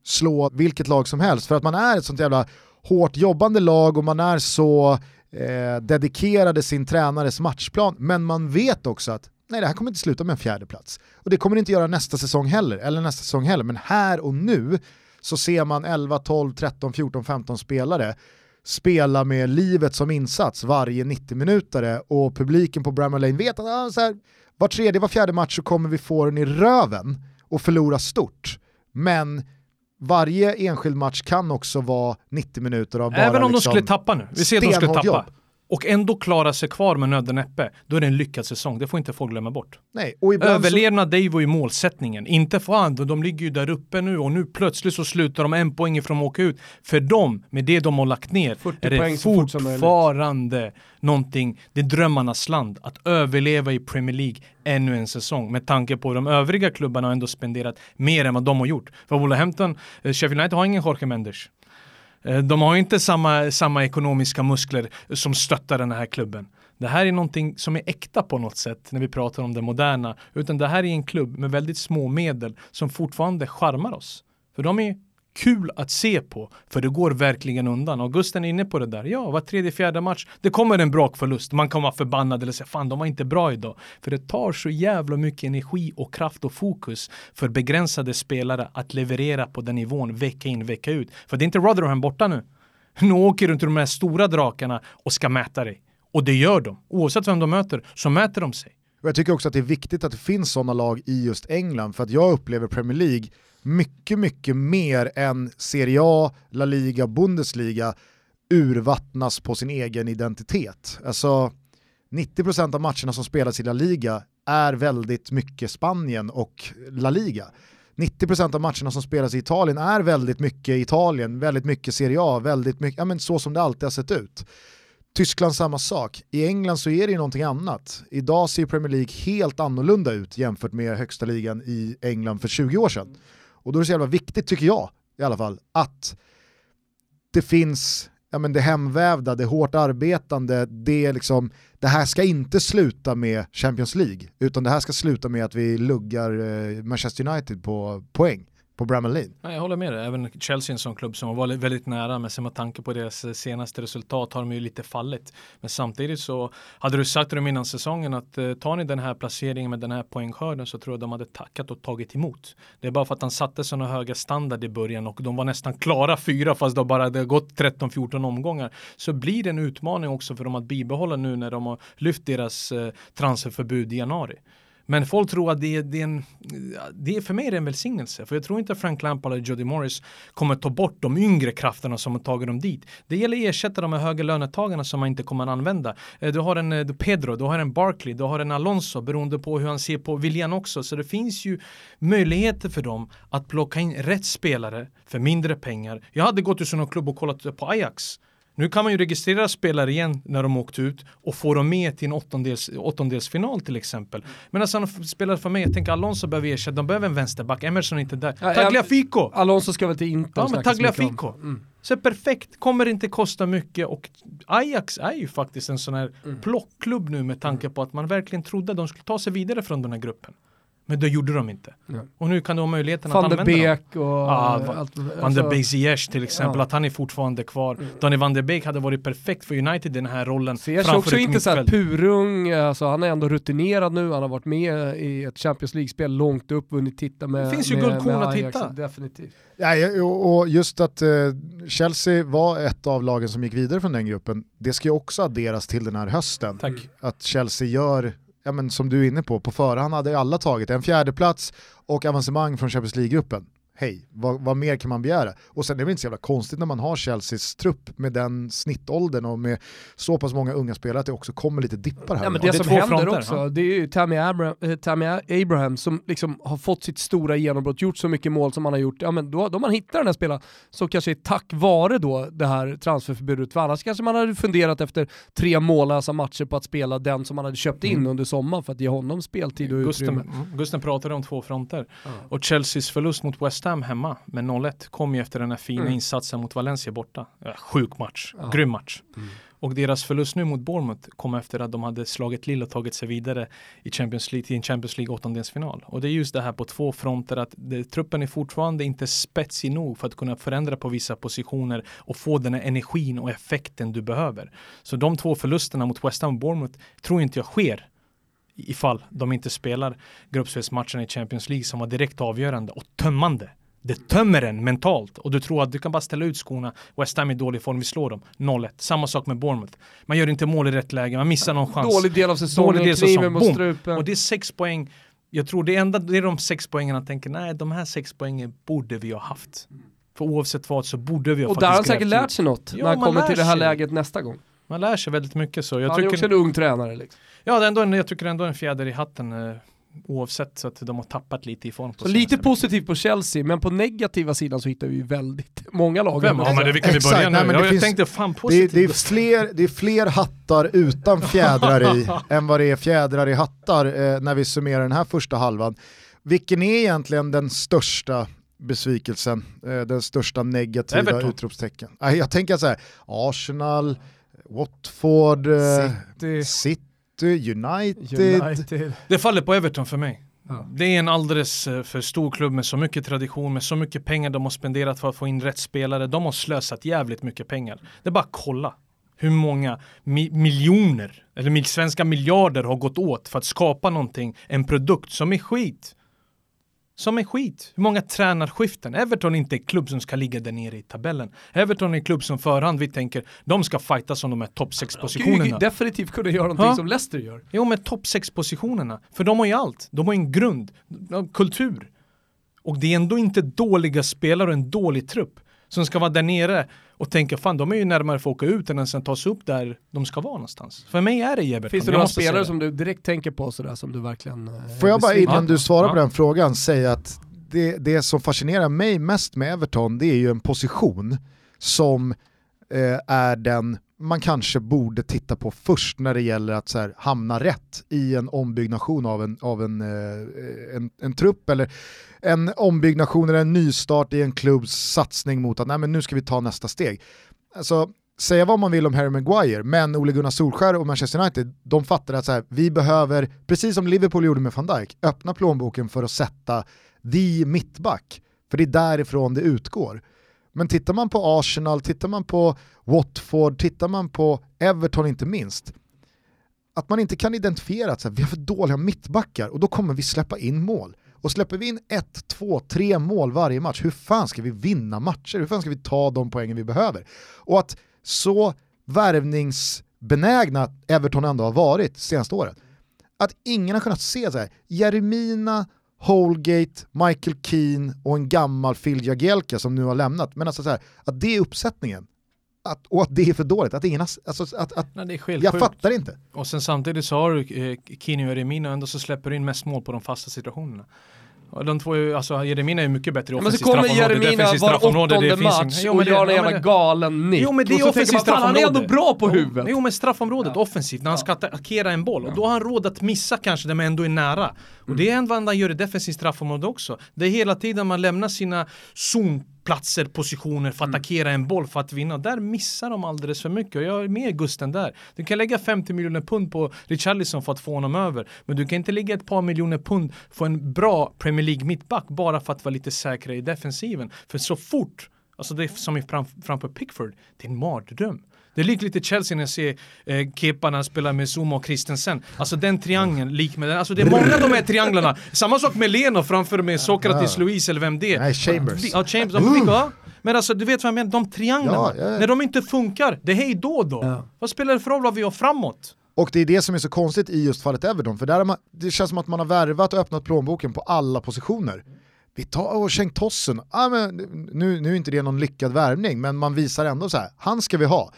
slå vilket lag som helst. För att man är ett sånt jävla hårt jobbande lag och man är så eh, dedikerade sin tränares matchplan. Men man vet också att nej det här kommer inte sluta med en fjärde plats. Och det kommer det inte göra nästa säsong heller, eller nästa säsong heller, men här och nu så ser man 11, 12, 13, 14, 15 spelare spela med livet som insats varje 90 minuter och publiken på Bramall Lane vet att ah, så här, var tredje, var fjärde match så kommer vi få den i röven och förlora stort. Men varje enskild match kan också vara 90 minuter av bara Även om liksom de skulle tappa nu. Vi ser att de skulle tappa. Jobb. Och ändå klara sig kvar med nöd och näppe, då är det en lyckad säsong. Det får inte folk glömma bort. Nej, och Överlevnad, så... det var ju målsättningen. Inte fan, de ligger ju där uppe nu och nu plötsligt så slutar de en poäng ifrån att åka ut. För dem, med det de har lagt ner, är det fortfarande någonting, det är drömmarnas land. Att överleva i Premier League ännu en säsong. Med tanke på de övriga klubbarna har ändå spenderat mer än vad de har gjort. För Wolverhampton, eh, Sheffield United har ingen Jorge Mendes. Eh, de har inte samma, samma ekonomiska muskler som stöttar den här klubben. Det här är någonting som är äkta på något sätt när vi pratar om det moderna. Utan det här är en klubb med väldigt små medel som fortfarande charmar oss. För de är kul att se på, för det går verkligen undan. Augusten är inne på det där. Ja, var tredje, fjärde match, det kommer en brakförlust. Man kan vara förbannad eller säga fan, de var inte bra idag. För det tar så jävla mycket energi och kraft och fokus för begränsade spelare att leverera på den nivån vecka in, vecka ut. För det är inte Rotherham borta nu. Nu åker du till de här stora drakarna och ska mäta dig. Och det gör de. Oavsett vem de möter så mäter de sig. jag tycker också att det är viktigt att det finns sådana lag i just England, för att jag upplever Premier League mycket, mycket mer än Serie A, La Liga, Bundesliga urvattnas på sin egen identitet. Alltså 90% av matcherna som spelas i La Liga är väldigt mycket Spanien och La Liga. 90% av matcherna som spelas i Italien är väldigt mycket Italien, väldigt mycket Serie A, väldigt mycket, ja men så som det alltid har sett ut. Tyskland samma sak. I England så är det ju någonting annat. Idag ser Premier League helt annorlunda ut jämfört med högsta ligan i England för 20 år sedan. Och då är det så jävla viktigt, tycker jag i alla fall, att det finns ja, men det hemvävda, det hårt arbetande, det, liksom, det här ska inte sluta med Champions League, utan det här ska sluta med att vi luggar eh, Manchester United på poäng på Bramall Lane. Jag håller med dig, även Chelsea är en sån klubb som har varit väldigt nära, men sen med tanke på deras senaste resultat har de ju lite fallit. Men samtidigt så hade du sagt dem innan säsongen att eh, tar ni den här placeringen med den här poängskörden så tror jag de hade tackat och tagit emot. Det är bara för att han satte sådana höga standard i början och de var nästan klara fyra fast det bara hade gått 13-14 omgångar. Så blir det en utmaning också för dem att bibehålla nu när de har lyft deras eh, transferförbud i januari. Men folk tror att det är, det är, en, det är för mig är det en välsignelse. För jag tror inte Frank Lampard eller Jody Morris kommer ta bort de yngre krafterna som har tagit dem dit. Det gäller att ersätta de här höga lönetagarna som man inte kommer att använda. Eh, du har en eh, Pedro, du har en Barkley, du har en Alonso beroende på hur han ser på viljan också. Så det finns ju möjligheter för dem att plocka in rätt spelare för mindre pengar. Jag hade gått till sån klubb och kollat på Ajax nu kan man ju registrera spelare igen när de åkt ut och få dem med till en åttondels, åttondelsfinal till exempel. Men alltså han spelar för mig, jag tänker Alonso behöver ersätta, de behöver en vänsterback, Emerson är inte där. Ja, Tagliafico! Alonso ska väl till Inter Ja men Tagliafico! Mm. Så perfekt, kommer inte kosta mycket och Ajax är ju faktiskt en sån här mm. plockklubb nu med tanke på att man verkligen trodde att de skulle ta sig vidare från den här gruppen. Men det gjorde de inte. Ja. Och nu kan du ha möjligheten Van att använda Beek dem. och... Ah, Va allt, Van der Beek Ziyech till exempel, ja. att han är fortfarande kvar. Mm. Donny Van der Beek hade varit perfekt för United i den här rollen. Ziyech är också inte såhär purung, alltså, han är ändå rutinerad nu, han har varit med i ett Champions League-spel långt upp, vunnit titta med Det finns ju guldkorn att hitta. Definitivt. Ja, och just att uh, Chelsea var ett av lagen som gick vidare från den gruppen, det ska ju också adderas till den här hösten. Tack. Att Chelsea gör ja, men som du är inne på, på förhand hade alla tagit en fjärdeplats och avancemang från Champions League-gruppen hej, vad, vad, mer kan man begära? Och sen är det väl inte så jävla konstigt när man har Chelseas trupp med den snittåldern och med så pass många unga spelare att det också kommer lite dippar här. Ja, men det, det som händer fronter, också, ja. det är ju Tammy, Abra äh, Tammy Abraham som liksom har fått sitt stora genombrott, gjort så mycket mål som han har gjort. Ja, men då, då man hittar den här spelaren så kanske är tack vare då det här transferförbudet, för annars kanske man hade funderat efter tre mållösa matcher på att spela den som man hade köpt in mm. under sommaren för att ge honom speltid och Gusten, utrymme. Gusten pratade om två fronter mm. och Chelseas förlust mot West Ham hemma med 0-1 kom ju efter den här fina mm. insatsen mot Valencia borta. Sjuk match, ja. grym match. Mm. Och deras förlust nu mot Bournemouth kom efter att de hade slagit Lille och tagit sig vidare i Champions League, till en Champions League åttondelsfinal. Och det är just det här på två fronter att det, truppen är fortfarande inte spetsig nog för att kunna förändra på vissa positioner och få den här energin och effekten du behöver. Så de två förlusterna mot West Ham och Bournemouth tror inte jag sker ifall de inte spelar gruppspelsmatchen i Champions League som var direkt avgörande och tömmande det tömmer en mentalt och du tror att du kan bara ställa ut skorna. West Ham är i dålig form, vi slår dem. 0-1. Samma sak med Bournemouth. Man gör inte mål i rätt läge, man missar någon chans. Dålig del av säsongen, Dålig del kniven mot strupen. Och det är sex poäng. Jag tror det enda, det är de sex poängen han tänker, nej de här sex poängen borde vi ha haft. För oavsett vad så borde vi ha Och där har han säkert lärt sig något ja, när han kommer till det här läget nästa gång. Man lär sig väldigt mycket så. Jag Han tycker... är också en ung tränare. Liksom. Ja, det är ändå en, jag tycker ändå en fjäder i hatten. Oavsett så att de har tappat lite i form. så lite positivt på Chelsea, men på negativa sidan så hittar vi väldigt många lag. Vem? Ja, men det, vi kan vi börja nu? Nej, men jag, finns, tänkte fan positivt. Det, det, är fler, det är fler hattar utan fjädrar i än vad det är fjädrar i hattar eh, när vi summerar den här första halvan. Vilken är egentligen den största besvikelsen, eh, den största negativa Everton. utropstecken? Jag tänker så här, Arsenal, Watford, eh, City. City United. United. Det faller på Everton för mig. Ja. Det är en alldeles eh, för stor klubb med så mycket tradition, med så mycket pengar de har spenderat för att få in rätt spelare. De har slösat jävligt mycket pengar. Det är bara att kolla hur många mi miljoner, eller svenska miljarder har gått åt för att skapa någonting, en produkt som är skit som är skit. Hur många tränarskiften? Everton är inte en klubb som ska ligga där nere i tabellen. Everton är en klubb som förhand vi tänker, de ska fightas om de här topp 6 positionerna. De definitivt kunna göra någonting ha? som Leicester gör. Jo, med topp 6 positionerna. För de har ju allt. De har en grund, kultur. Och det är ändå inte dåliga spelare och en dålig trupp som ska vara där nere och tänka fan de är ju närmare för att åka ut än att sen ta sig upp där de ska vara någonstans. För mig är det Everton. Finns det några spelare som du direkt tänker på sådär som du verkligen... Eh, Får jag bara innan du svarar på den frågan säga att det, det som fascinerar mig mest med Everton det är ju en position som eh, är den man kanske borde titta på först när det gäller att så här, hamna rätt i en ombyggnation av en, av en, eh, en, en trupp eller en ombyggnation eller en nystart i en klubbs satsning mot att nej, men nu ska vi ta nästa steg. Alltså, säga vad man vill om Harry Maguire, men Ole Gunnar Solskär och Manchester United, de fattar att så här, vi behöver, precis som Liverpool gjorde med van Dijk, öppna plånboken för att sätta the mittback. För det är därifrån det utgår. Men tittar man på Arsenal, tittar man på Watford, tittar man på Everton inte minst, att man inte kan identifiera att här, vi har för dåliga mittbackar och då kommer vi släppa in mål. Och släpper vi in ett, två, tre mål varje match, hur fan ska vi vinna matcher? Hur fan ska vi ta de poängen vi behöver? Och att så värvningsbenägna Everton ändå har varit senaste året, att ingen har kunnat se så här, Jeremina, Holgate, Michael Keane och en gammal Phil Jagielka som nu har lämnat. Men alltså så här, att det är uppsättningen. Att, och att det är för dåligt, att ingen har, alltså, att, att, Nej, jag fattar inte. Och sen samtidigt så har du eh, Keane och Jeremina och ändå så släpper du in mest mål på de fasta situationerna. De två är alltså Jeremina är mycket bättre i offensivt straffområde. Men så kommer Jeremina var åttonde match och gör en jävla galen nick. Jo men det är offensivt straffområde. Han är ändå bra på huvudet. Jo men straffområdet, ja. offensivt, när han ska attackera en boll. Och då har han råd att missa kanske där man ändå är nära. Och mm. det är vad han gör i defensivt straffområde också. Det är hela tiden man lämnar sina zon platser, positioner för att mm. attackera en boll för att vinna. Där missar de alldeles för mycket och jag är med Gusten där. Du kan lägga 50 miljoner pund på Richarlison för att få honom över. Men du kan inte lägga ett par miljoner pund på en bra Premier League mittback bara för att vara lite säkrare i defensiven. För så fort, alltså det är som är fram, framför Pickford, det är en mardröm. Det är likt lite Chelsea när jag ser eh, Kepa när han spelar med Zuma och Christensen. Alltså den triangeln, lik med den. Alltså det är många av de här trianglarna. Samma sak med Leno framför med Sokratis, ja. Louise eller vem det är. Nej, Chambers. Ja, Chambers. De, uh. Men alltså du vet vad jag menar, de trianglarna. Ja, ja, när de inte funkar, det är hej då då. Vad spelar det för roll vad vi har framåt? Och det är det som är så konstigt i just fallet Everton, för där man, det känns som att man har värvat och öppnat plånboken på alla positioner. Vi tar och Schenk Tossen, ah, men nu, nu är inte det någon lyckad värvning, men man visar ändå så här, han ska vi ha.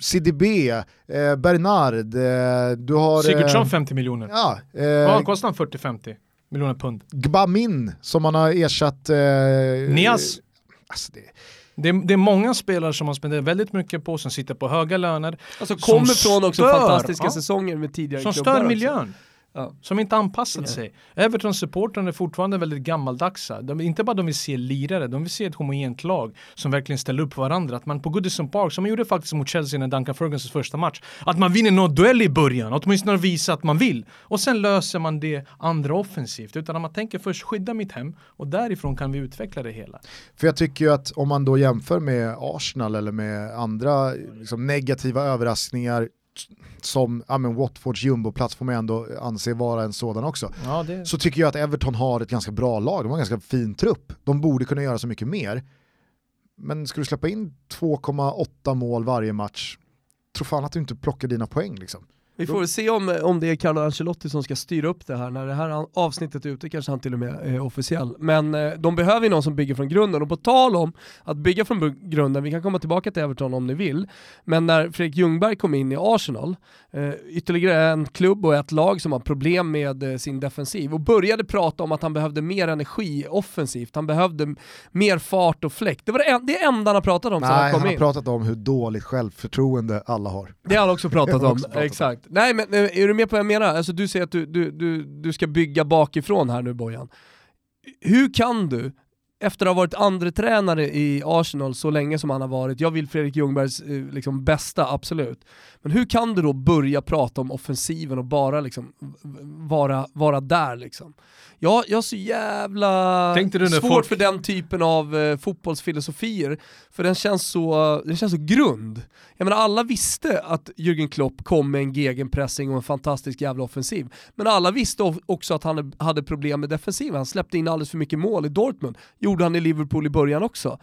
CDB, eh, Bernard, eh, du har... Sigurdsson 50 eh, miljoner. Ja, eh, Vad kostar han 40-50 miljoner pund? Gbamin som man har ersatt... Eh, Nias. Alltså det, det är, det är, många spelare som man spenderar väldigt mycket på, som sitter på höga löner. Alltså kommer från också stör, fantastiska ja, säsonger med tidigare Som stör miljön. Ja. Som inte anpassat ja. sig. Evertons supportrarna är fortfarande väldigt gammaldagsa. De, inte bara de vill se lirare, de vill se ett homogent lag som verkligen ställer upp för varandra. Att man på Goodison Park, som man gjorde faktiskt mot Chelsea när Duncan Fergusons första match, att man vinner någon duell i början, åtminstone visa att man vill. Och sen löser man det andra offensivt. Utan att man tänker först skydda mitt hem och därifrån kan vi utveckla det hela. För jag tycker ju att om man då jämför med Arsenal eller med andra liksom, negativa överraskningar som ja, men Watfords jumboplats får man ändå anse vara en sådan också. Ja, det... Så tycker jag att Everton har ett ganska bra lag, de har en ganska fin trupp. De borde kunna göra så mycket mer. Men ska du släppa in 2,8 mål varje match, tro fan att du inte plockar dina poäng liksom. Vi får se om, om det är Carlo Ancelotti som ska styra upp det här. När det här avsnittet är ute kanske han till och med är officiell. Men eh, de behöver ju någon som bygger från grunden. Och på tal om att bygga från grunden, vi kan komma tillbaka till Everton om ni vill. Men när Fredrik Ljungberg kom in i Arsenal, eh, ytterligare en klubb och ett lag som har problem med eh, sin defensiv och började prata om att han behövde mer energi offensivt, han behövde mer fart och fläkt. Det var det, en, det enda han har pratat om Nej, han kom han in. har pratat om hur dåligt självförtroende alla har. Det har han också pratat om, också pratat om. exakt. Nej men är du med på vad jag menar? Alltså du säger att du, du, du, du ska bygga bakifrån här nu Bojan. Hur kan du, efter att ha varit andre tränare i Arsenal så länge som han har varit, jag vill Fredrik Ljungbergs eh, liksom, bästa, absolut. Men hur kan du då börja prata om offensiven och bara liksom vara, vara där liksom? Jag, jag har så jävla svårt folk- för den typen av eh, fotbollsfilosofier, för den känns, så, den känns så grund. Jag menar alla visste att Jürgen Klopp kom med en gegenpressing och en fantastisk jävla offensiv. Men alla visste också att han hade problem med defensiven. Han släppte in alldeles för mycket mål i Dortmund. Gjorde han i Liverpool i början också.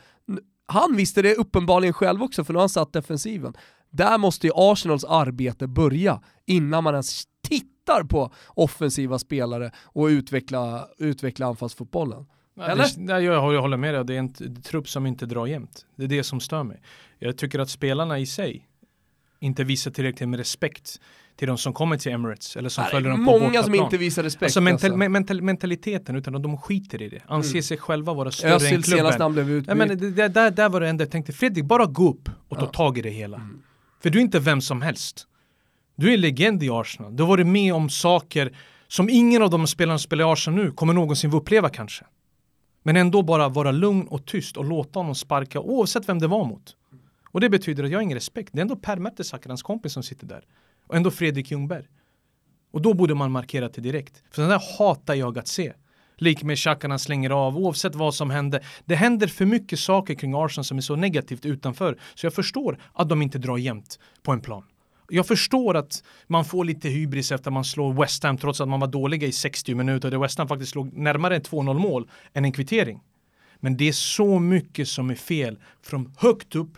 Han visste det uppenbarligen själv också för nu har han satt defensiven. Där måste ju Arsenals arbete börja innan man ens tittar på offensiva spelare och utveckla, utveckla anfallsfotbollen. Eller? Nej, jag, jag håller med dig, det är en trupp som inte drar jämnt. Det är det som stör mig. Jag tycker att spelarna i sig inte visar tillräckligt med respekt till de som kommer till Emirates eller som Nej, följer dem på många som inte visar respekt. Alltså, mental, alltså. men- mental, mentaliteten, utan de skiter i det. Anser Mm. sig själva vara större än Özil senast när klubben. han blev utbytt. Nej, men det, där, där var det enda jag tänkte, Fredrik, bara gå upp och ta Ja. tag i det hela. Mm. För du är inte vem som helst. Du är legend i Arsenal. Du har varit med om saker som ingen av de spelarna som spelar i Arsenal nu kommer någonsin få uppleva kanske. Men ändå bara vara lugn och tyst och låta honom sparka oavsett vem det var mot. Och det betyder att jag har ingen respekt. Det är ändå Per Mertesacker, hans kompis som sitter där. Och ändå Fredrik Ljungberg. Och då borde man markera det direkt. För den där hatar jag att se. Lik med Xhaka slänger av, oavsett vad som händer. Det händer för mycket saker kring Arsenal som är så negativt utanför. Så jag förstår att de inte drar jämnt på en plan. Jag förstår att man får lite hybris efter att man slår West Ham trots att man var dåliga i 60 minuter. Där West Ham faktiskt slog närmare 2-0 mål än en kvittering. Men det är så mycket som är fel från högt upp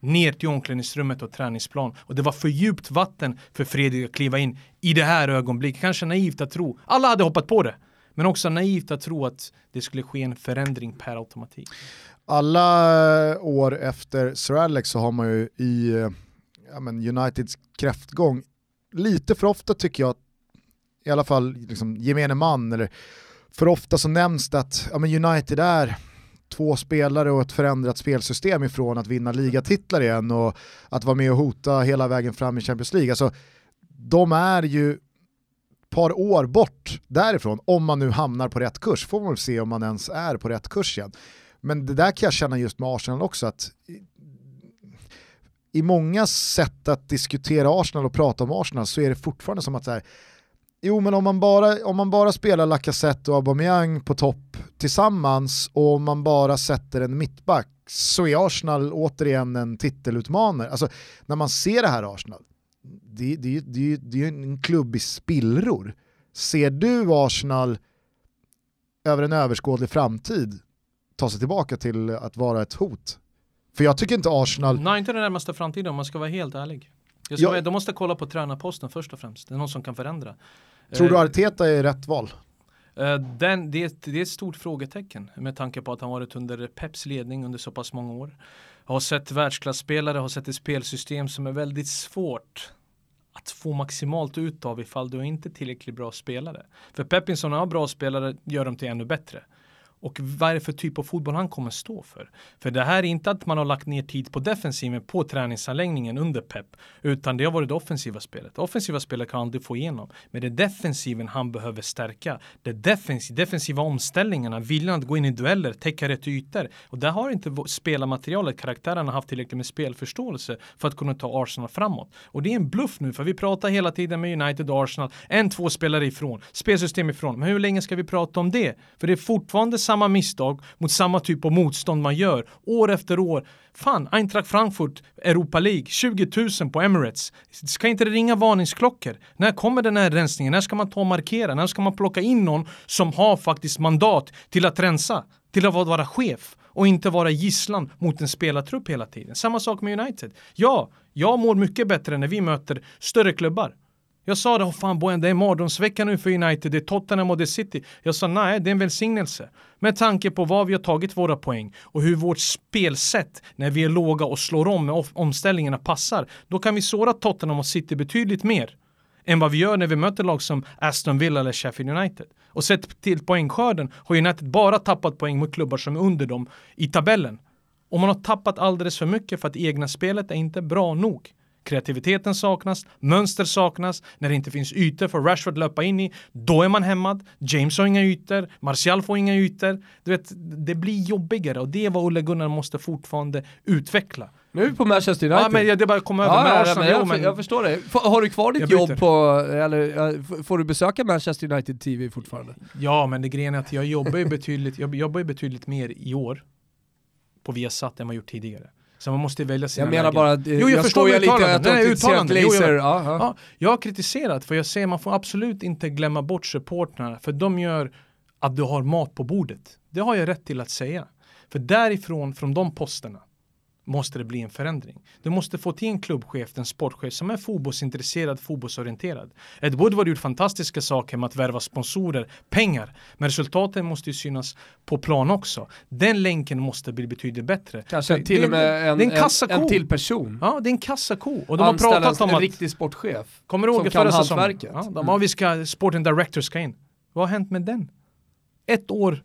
ner till omklädningsrummet och träningsplan. Och det var för djupt vatten för Fredrik att kliva in i det här ögonblicket. Kanske naivt att tro. Alla hade hoppat på det. Men också naivt att tro att det skulle ske en förändring per automatik. Alla år efter Sir Alex så har man ju i eh, ja, men Uniteds kräftgång lite för ofta tycker jag, i alla fall liksom, gemene man, eller för ofta så nämns det att ja, men United är två spelare och ett förändrat spelsystem ifrån att vinna ligatitlar igen och att vara med och hota hela vägen fram i Champions League. Alltså, de är ju ett par år bort därifrån, om man nu hamnar på rätt kurs, får man väl se om man ens är på rätt kurs igen. Men det där kan jag känna just med Arsenal också, att i- i många sätt att diskutera Arsenal och prata om Arsenal så är det fortfarande som att så här, jo men om man bara, om man bara spelar Lacazette och Aubameyang på topp tillsammans och om man bara sätter en mittback så är Arsenal återigen en titelutmanare. Alltså när man ser det här Arsenal, det, det, det, det är ju en klubb i spillror. Ser du Arsenal över en överskådlig framtid ta sig tillbaka till att vara ett hot? För jag tycker inte Arsenal, Nej, inte den närmaste framtiden om man ska vara helt ärlig. Jag ska Ja. de måste kolla på tränarposten först och främst. Det är någon som kan förändra. Tror du Eh, Arteta är rätt val? Eh, Den, det, det är ett stort frågetecken med tanke på att han varit under Peps ledning under så pass många år. Har sett världsklasspelare, har sett ett spelsystem som är väldigt svårt att få maximalt ut av ifall du inte är tillräckligt bra spelare. För Pepinson har bra spelare, gör dem till ännu bättre. Och vad är det för typ av fotboll han kommer stå för? För det här är inte att man har lagt ner tid på defensiven på träningsanläggningen under Pep, utan det har varit det offensiva spelet. Det offensiva spelet kan aldrig få igenom, men det är defensiven han behöver stärka. Det defensiv, defensiva omställningarna, viljan att gå in i dueller, täcka rätt ytor. Och där har inte spelarmaterialet, karaktärerna haft tillräckligt med spelförståelse för att kunna ta Arsenal framåt. Och det är en bluff nu, för vi pratar hela tiden med United och Arsenal, en, två spelare ifrån, spelsystem ifrån. Men hur länge ska vi prata om det? För det är fortfarande samma misstag mot samma typ av motstånd man gör år efter år. Fan, Eintracht Frankfurt, Europa League, 20 000 på Emirates. Ska inte det ringa varningsklockor? När kommer den här rensningen? När ska man ta och markera? När ska man plocka in någon som har faktiskt mandat till att rensa? Till att vara chef? och inte vara gisslan mot en spelartrupp hela tiden. Samma sak med United. Ja, jag mår mycket bättre när vi möter större klubbar. Jag sa det, oh fan boyen, det är mardrömsvecka nu för United, det är Tottenham och det är City. Jag sa nej, det är en välsignelse. Med tanke på var vi har tagit våra poäng och hur vårt spelsätt när vi är låga och slår om med omställningarna passar, då kan vi såra Tottenham och City betydligt mer än vad vi gör när vi möter lag som Aston Villa eller Sheffield United. Och sett till poängskörden har United bara tappat poäng mot klubbar som är under dem i tabellen. Och man har tappat alldeles för mycket för att egna spelet är inte bra nog. Kreativiteten saknas, mönster saknas, när det inte finns ytor för Rashford löpa in i, då är man hämmad. James har inga ytor, Martial får inga ytor. Du vet, det blir jobbigare och det är vad Olle Gunnar måste fortfarande utveckla. Nu är vi på Manchester United. Ja, men det är bara att komma över ja, med ja, Arsenal. men jag, jo, men jag förstår det. F har du kvar ditt jobb på, eller får du besöka Manchester United TV fortfarande? Ja, men det grejen är att jag jobbar ju betydligt, jag jobbar ju betydligt mer i år på Viasat än vad jag gjort tidigare. Så man måste välja sina Jag menar lägen. bara, jo, jag, jag förstår jag lite att du har kritiserat Glazer. Ja, ja. ja, jag har kritiserat för jag säger man får absolut inte glömma bort supportrarna för de gör att du har mat på bordet. Det har jag rätt till att säga. För därifrån, från de posterna, måste det bli en förändring. Du måste få till en klubbchef, en sportchef som är fotbollsintresserad, fotbollsorienterad. Ed Woodward gjort fantastiska saker med att värva sponsorer, pengar, men resultaten måste ju synas på plan också. Den länken måste bli betydligt bättre. Kanske till och med en, en, en, en, till person. Ja, det är en kassako. Och de har pratat om en att... riktig sportchef. Kommer du ihåg förra säsongen? Ja, de, mm. vi ska, sporting director ska in. Vad har hänt med den? Ett år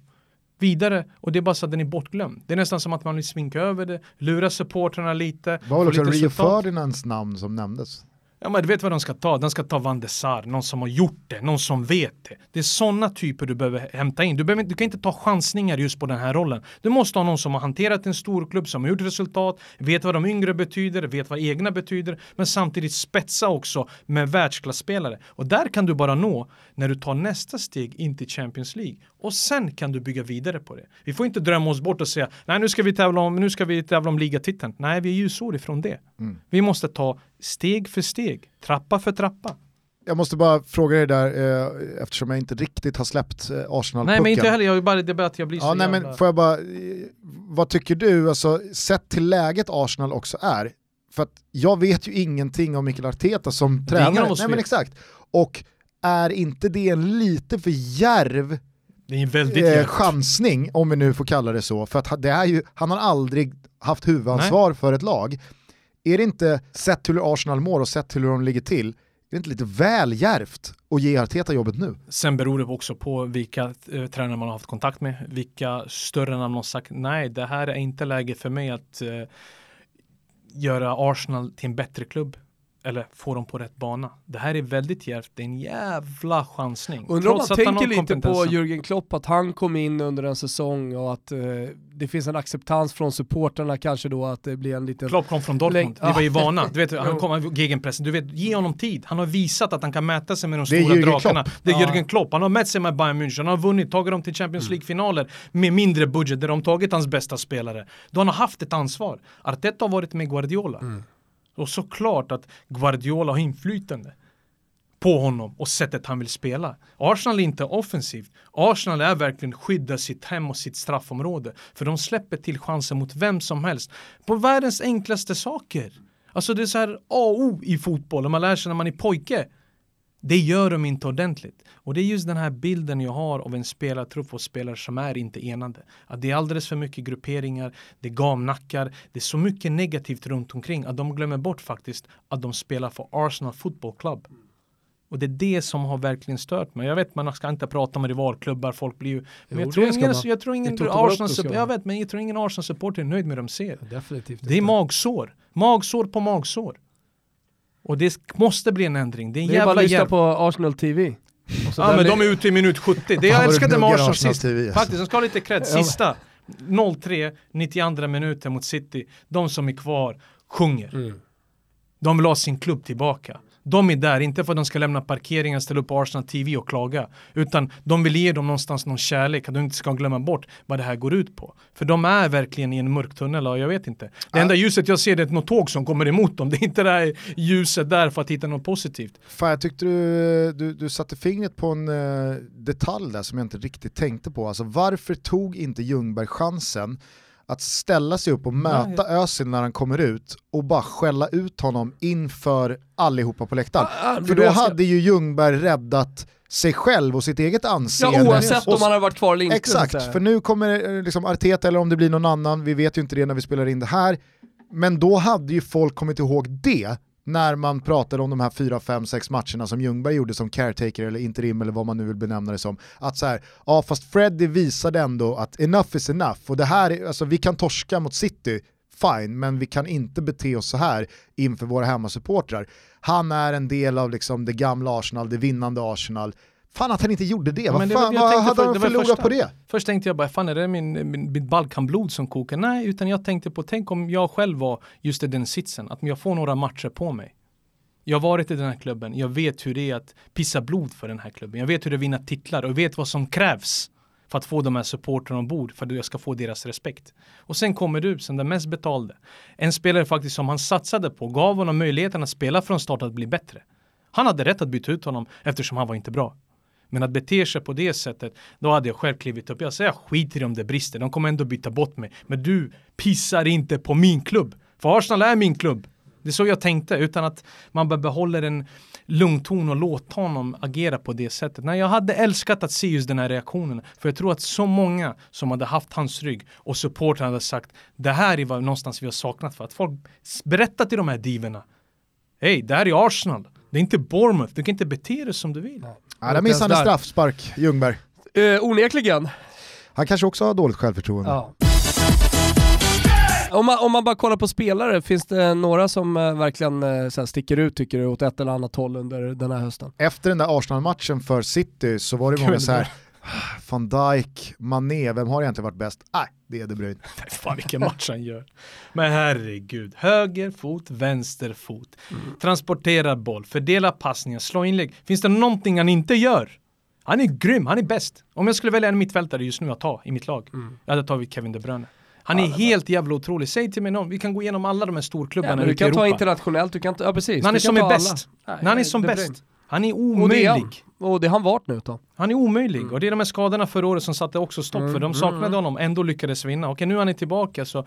vidare och det är bara så att den är bortglömd. Det är nästan som att man vill sminka över det, lura supportrarna lite. Var det också Rio Ferdinands namn som nämndes? Ja men du vet vad de ska ta, de ska ta Van de Sar, någon som har gjort det, någon som vet det. Det är sådana typer du behöver hämta in. Du, behöver, du kan inte ta chansningar just på den här rollen. Du måste ha någon som har hanterat en stor klubb, som har gjort resultat, vet vad de yngre betyder, vet vad egna betyder, men samtidigt spetsa också med världsklasspelare. Och där kan du bara nå när du tar nästa steg in till Champions League. Och sen kan du bygga vidare på det. Vi får inte drömma oss bort och säga, nej nu ska vi tävla om, nu ska vi tävla om ligatiteln. Nej, vi är ljusår ifrån det. Mm. Vi måste ta steg för steg, trappa för trappa. Jag måste bara fråga dig där, eh, eftersom jag inte riktigt har släppt eh, Arsenal-pucken. Nej men inte heller, jag vill bara, det är bara att jag blir ja, så nej, jävla... men Får jag bara, eh, vad tycker du, alltså, sett till läget Arsenal också är, för att jag vet ju ingenting om Mikael Arteta som tränare. Nej men exakt. Och är inte det en lite för järv det är en väldigt eh, chansning, om vi nu får kalla det så, för att det är ju, han har aldrig haft huvudansvar Nej. för ett lag. Är det inte, sett till hur Arsenal mår och sett till hur de ligger till, är det inte lite väl järvt att ge Arteta jobbet nu? Sen beror det också på vilka eh, tränare man har haft kontakt med, vilka större namn har sagt nej, det här är inte läge för mig att eh, göra Arsenal till en bättre klubb eller få dem på rätt bana. Det här är väldigt djärvt, det är en jävla chansning. Undrar om man tänker lite på Jürgen Klopp, att han kom in under en säsong och att eh, det finns en acceptans från supporterna kanske då att det blir en liten... Klopp kom från Dortmund, vi var ju vana. Du vet, han kom gegenpressen, du vet, ge honom tid. Han har visat att han kan mäta sig med de stora drakarna. Klopp. Det är ja. Jürgen Klopp, han har mätt sig med Bayern München, han har vunnit, tagit dem till Champions mm. League-finaler med mindre budget där de tagit hans bästa spelare. Då han har haft ett ansvar. Arteta har varit med Guardiola. Mm. Och såklart att Guardiola har inflytande på honom och sättet han vill spela. Arsenal är inte offensivt. Arsenal är verkligen skydda sitt hem och sitt straffområde. För de släpper till chanser mot vem som helst. På världens enklaste saker. Alltså det är så här A och O i fotboll, man lär sig när man är pojke. Det gör de inte ordentligt. Och det är just den här bilden jag har av en spelartrupp och spelare som är inte enade. Att det är alldeles för mycket grupperingar, det är gamnackar, det är så mycket negativt runt omkring att de glömmer bort faktiskt att de spelar för Arsenal Football Club. Och det är det som har verkligen stört mig. Jag vet man ska inte prata om rivalklubbar, folk blir ju... Men jag, tror ingen, jag tror ingen Arsenal, jag vet, men jag tror ingen Arsenal-supporter är nöjd med det de ser. Definitivt det är magsår. Magsår på magsår. Och det måste bli en ändring. Det är, det är bara att lyssna på Arsenal TV. Ja men de är ute i minut 70. Det jag älskade med Arsenal sist. TV, alltså. Faktiskt, de ska ha lite cred. Sista. 0-3, 92 minuter mot City. De som är kvar sjunger. Mm. De vill ha sin klubb tillbaka. De är där, inte för att de ska lämna parkeringen, ställa upp Arsenal TV och klaga. Utan de vill ge dem någonstans någon kärlek, att de inte ska glömma bort vad det här går ut på. För de är verkligen i en mörk tunnel och jag vet inte. Det enda ljuset jag ser det är något tåg som kommer emot dem. Det är inte det här ljuset där för att hitta något positivt. Fan, jag tyckte du, du, du satte fingret på en uh, detalj där som jag inte riktigt tänkte på. Alltså varför tog inte Ljungberg chansen att ställa sig upp och möta Nej. Özil när han kommer ut och bara skälla ut honom inför allihopa på läktaren. Ah, För då hade ju Ljungberg räddat sig själv och sitt eget anseende. Ja oavsett om han har varit kvar eller inte. Exakt, för nu kommer eh, liksom Arteta eller om det blir någon annan, vi vet ju inte det när vi spelar in det här. Men då hade ju folk kommit ihåg det när man pratade om de här 4, 5, 6 matcherna som Ljungberg gjorde som caretaker eller interim eller vad man nu vill benämna det som. Att så här, ja fast Freddy visade ändå att enough is enough och det här, alltså vi kan torska mot City, fine, men vi kan inte bete oss så här inför våra hemmasupportrar. Han är en del av liksom det gamla Arsenal, det vinnande Arsenal. Fan att han inte gjorde det, vad, fan, det, vad hade för, han förlorat första, på det? Först tänkte jag bara, fan är det min, min, mitt Balkanblod som kokar? Nej, utan jag tänkte på, tänk om jag själv var just i den sitsen, att jag får några matcher på mig. Jag har varit i den här klubben, jag vet hur det är att pissa blod för den här klubben. Jag vet hur det är att vinna titlar och jag vet vad som krävs för att få de här supportrarna ombord för att jag ska få deras respekt. Och sen kommer du som den mest betalde. En spelare faktiskt som han satsade på, gav honom möjligheten att spela från start att bli bättre. Han hade rätt att byta ut honom eftersom han var inte bra. Men att bete sig på det sättet, då hade jag själv klivit upp. Jag säger jag skiter i om det brister, de kommer ändå byta bort mig. Men du pissar inte på min klubb. För Arsenal är min klubb. Det är så jag tänkte, utan att man bara behåller en lugn ton och låter honom agera på det sättet. Nej, jag hade älskat att se just den här reaktionen. För jag tror att så många som hade haft hans rygg och supporten hade sagt det här är vad någonstans vi har saknat för att folk berättar till de här divorna. Hej, det här är Arsenal. Det är inte Bournemouth, du kan inte bete dig som du vill. Ja, där missade han en straffspark, Ljungberg. Uh, onekligen. Han kanske också har dåligt självförtroende. Ja. Om man, om man bara kollar på spelare, finns det några som uh, verkligen uh, så sticker ut tycker du åt ett eller annat håll under den här hösten? Efter den där Arsenal-matchen för City så var det många så här van Dijk, Mané, vem har egentligen varit bäst? Nej, det är De Bruyne. Fan vilken match han gör. Men herregud, höger fot, vänster fot. Mm. Transporterar boll, fördelar passningar, slår inlägg. Finns det någonting han inte gör? Han är grym, han är bäst. Om jag skulle välja en mittfältare just nu att ta i mitt lag, mm. jag hade tagit Kevin De Bruyne. Han är helt jävla otrolig. Säg till mig någon, vi kan gå igenom alla de här storklubbarna ja, Du kan ta internationellt, du kan ta, ja precis. När han är som är bäst. När han är som bäst. Han är omöjlig. Och det har han varit nu då. Han är omöjlig mm. och det är de här skadorna förra året som satte också stopp mm. för de saknade mm. honom, ändå lyckades vinna. Okej nu är han tillbaka så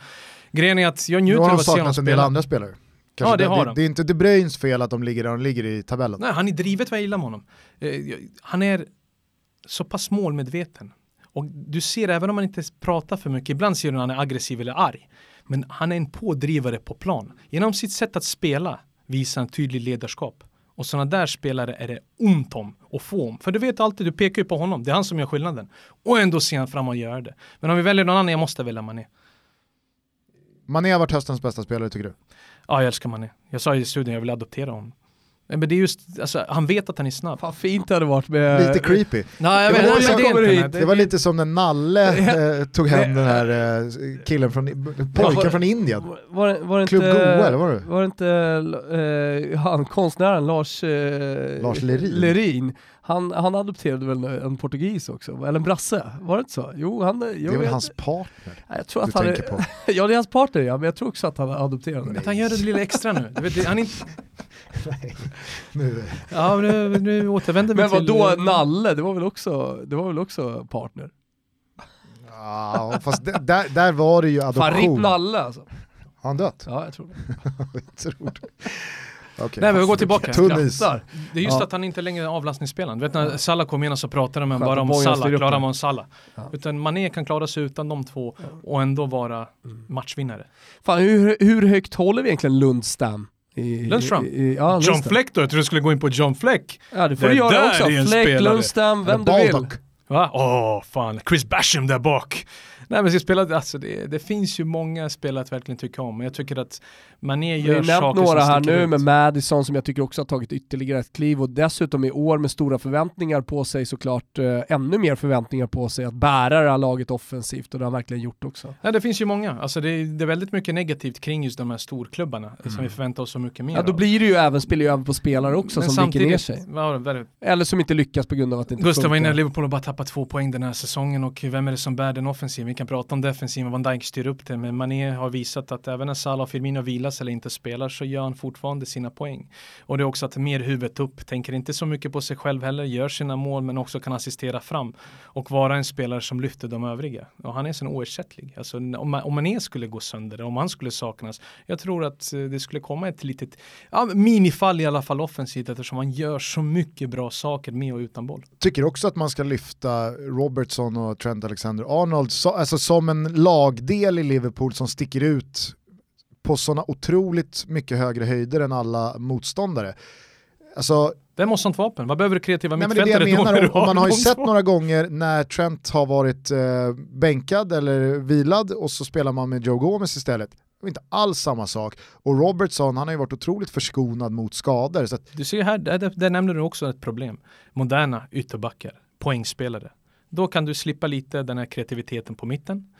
grejen är att jag njuter av att se honom spela. Nu har en del andra spelare. Kanske ja, det, det, har det, det är inte De Bruyns fel att de ligger där de ligger i tabellen. Nej, han är drivet vad jag gillar med honom. Eh, han är så pass målmedveten. Och du ser, även om han inte pratar för mycket, ibland ser du när han är aggressiv eller arg. Men han är en pådrivare på plan. Genom sitt sätt att spela visar han tydlig ledarskap. Och sådana där spelare är det ont om och få om. För du vet alltid, du pekar ju på honom. Det är han som gör skillnaden. Och ändå ser han fram och gör det. Men om vi väljer någon annan, jag måste välja Mané. Mané har varit höstens bästa spelare tycker du? Ja, jag älskar Mané. Jag sa i studion, jag vill adoptera honom. Men det är just, alltså, han vet att han är snabb. Fan fint det hade varit med... Lite creepy. Nej, jag det, var lite som, det, det var lite som när Nalle eh, tog hem den här eh, killen från, pojken var, från Indien. Var, var, det Klubb inte, Goa eller var det? Var det inte eh, han, konstnären Lars, eh, Lars Lerin? Lerin han, han adopterade väl en portugis också, eller en brasse? Var det inte så? Jo, han, det är väl hans partner jag tror att du han tänker är, på? ja, det är hans partner ja, men jag tror också att han adopterade. Att han gör det lilla extra nu. Du vet, han inte... Nej, nu. Ja, nu, nu återvänder vi men till... Men vadå, Nalle, det var väl också, det var väl också partner? Ja, fast där, där var det ju adoption. Fan, RIP Nalle alltså. Har han dött? Ja, jag tror det. jag tror det. Okay, Nej men vi går tillbaka. Tunnis. Det är just ja. att han inte längre är avlastningsspelaren. Du vet när Salah kom in så pratade man bara om Salah, klarar man Salah. Ja. Utan Mané kan klara sig utan de två och ändå vara mm. matchvinnare. Fan, hur, hur högt håller vi egentligen Lundstam? Lundström? ja, John Fleck då? Jag trodde du skulle gå in på John Fleck. Ja det får det du göra också. Fleck, Lundstam, vem du vill. Va? Åh, oh, fan. Chris Basham där bak. Nej men ska spela, alltså det, det, finns ju många spelare att verkligen tycka om, men jag tycker att Mané gör saker som några här nu ut. med Madison som jag tycker också har tagit ytterligare ett kliv och dessutom i år med stora förväntningar på sig såklart, eh, ännu mer förväntningar på sig att bära det här laget offensivt och det har han verkligen gjort också. Ja det finns ju många, alltså det, det är väldigt mycket negativt kring just de här storklubbarna mm. som vi förväntar oss så mycket mer Ja då av. blir det ju även, spelar ju över på spelare också men som viker ner sig. Ja, Eller som inte lyckas på grund av att det inte Gustav var inne Liverpool och bara tappat två poäng den här säsongen och vem är det som bär den offensiven? kan prata om defensiven, Van Dijk styr upp det, men Mané har visat att även när Salah och Firmino vilas eller inte spelar så gör han fortfarande sina poäng. Och det är också att mer huvudet upp, tänker inte så mycket på sig själv heller, gör sina mål men också kan assistera fram och vara en spelare som lyfter de övriga. Och han är så oersättlig. Alltså om, om Mané skulle gå sönder, om han skulle saknas, jag tror att eh, det skulle komma ett litet ja, minifall i alla fall offensivt eftersom han gör så mycket bra saker med och utan boll. Tycker också att man ska lyfta Robertson och Trent Alexander-Arnold so, alltså som en lagdel i Liverpool som sticker ut på sådana otroligt mycket högre höjder än alla motståndare. Alltså, vem har sånt vapen? Vad behöver du kreativa Nej, mittfältare det jag menar, och, Man har ju sett några gånger när Trent har varit eh, bänkad eller vilad och så spelar man med Joe Gomez istället. Det var inte alls samma sak. Och Robertson, han har ju varit otroligt förskonad mot skador. Så att... Du ser här, där, där nämner du också ett problem. Moderna ytterbackar, poängspelare. Då kan du slippa lite den här kreativiteten på mitten.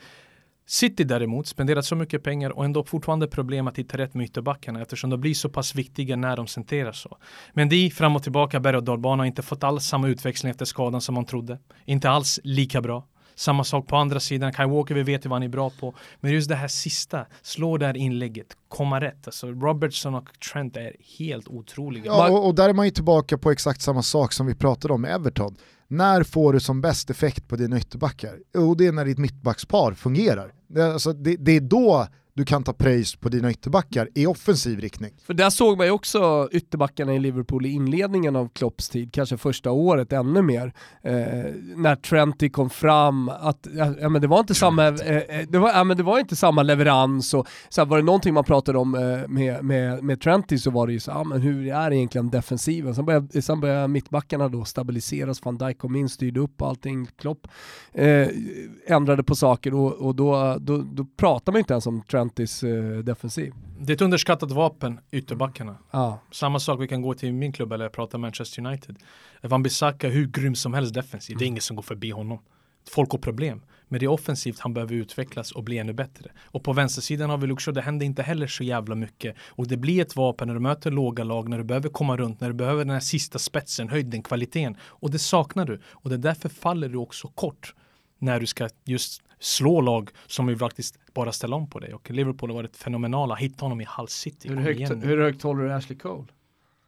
City däremot spenderat så mycket pengar och ändå fortfarande problem att hitta rätt med ytterbackarna eftersom de blir så pass viktiga när de centrerar så. Men de fram och tillbaka berg och dalbana har inte fått alls samma utväxling efter skadan som man trodde. Inte alls lika bra. Samma sak på andra sidan, Kai Walker, vi vet ju vad han är bra på. Men just det här sista, slå det här inlägget, komma rätt. Alltså Robertson och Trent är helt otroliga. Ja, och, och där är man ju tillbaka på exakt samma sak som vi pratade om med Everton. När får du som bäst effekt på dina ytterbackar? Jo, det är när ditt mittbackspar fungerar. Det, alltså, det, det är då du kan ta pröjs på dina ytterbackar i offensiv riktning. För där såg man ju också ytterbackarna i Liverpool i inledningen av Klopps tid, kanske första året ännu mer. Eh, när Trenty kom fram, att ja, men det var inte samma, eh, eh, det var, ja, men det var inte samma leverans och så här, var det någonting man pratade om eh, med, med, med Trenty så var det ju så, ja, men hur är egentligen defensiven? Sen började, sen började mittbackarna då stabiliseras, van Dijk kom in, styrde upp allting, Klopp eh, ändrade på saker och, och då, då, då pratar man inte ens om Trenty Contis eh, defensiv. Det är ett underskattat vapen, ytterbackarna. Ja. Samma sak, vi kan gå till min klubb eller prata Manchester United. Van Bissaka hur grym som helst defensiv, mm. det är mm. ingen som går förbi honom. Folk har problem. Men det är offensivt han behöver utvecklas och bli ännu bättre. Och på vänstersidan har vi Luxor, det händer inte heller så jävla mycket. Och det blir ett vapen när du möter låga lag, när du behöver komma runt, när du behöver den här sista spetsen, höjden, kvaliteten. Och det saknar du. Och det är därför faller du också kort när du ska just slå lag som vill faktiskt bara ställa om på dig. Och Liverpool har varit fenomenala, hitta honom i Hull City. Hur högt, hur högt håller du Ashley Cole?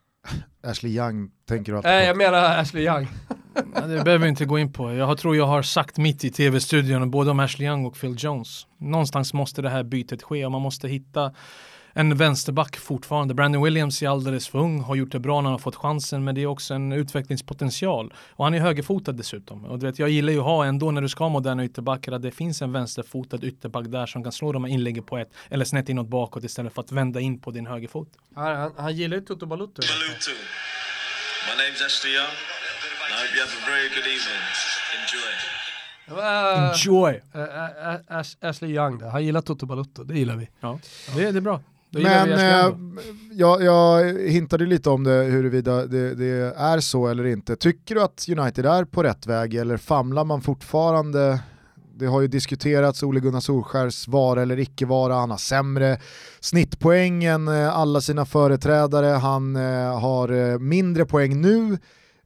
Ashley Young tänker du alltid Nej, jag menar Ashley Young. det behöver vi inte gå in på. Jag tror jag har sagt mitt i tv-studion både om Ashley Young och Phil Jones. Någonstans måste det här bytet ske och man måste hitta en vänsterback fortfarande. Brandon Williams är alldeles för ung, har gjort det bra när han har fått chansen, men det är också en utvecklingspotential. Och han är högerfotad dessutom. Och du vet, jag gillar ju att ha ändå när du ska ha moderna ytterbackar, att det finns en vänsterfotad ytterback där som kan slå de här inläggen på ett, eller snett inåt bakåt istället för att vända in på din högerfot. Han, han, han gillar ju Toto Balutto. Balutto. My name's Ashley Young. I hope you have a very good evening. Enjoy. Enjoy! Uh, uh, Ashley Young där, han gillar Toto Balutto, det gillar vi. Ja, det, det är bra. Men eh, jag, jag hintade lite om det huruvida det, det, är så eller inte. Tycker du att United är på rätt väg eller famlar man fortfarande det har ju diskuterats Ole Gunnar Solskärs vara eller icke vara, han har sämre snittpoäng än eh, alla sina företrädare, han eh, har eh, mindre poäng nu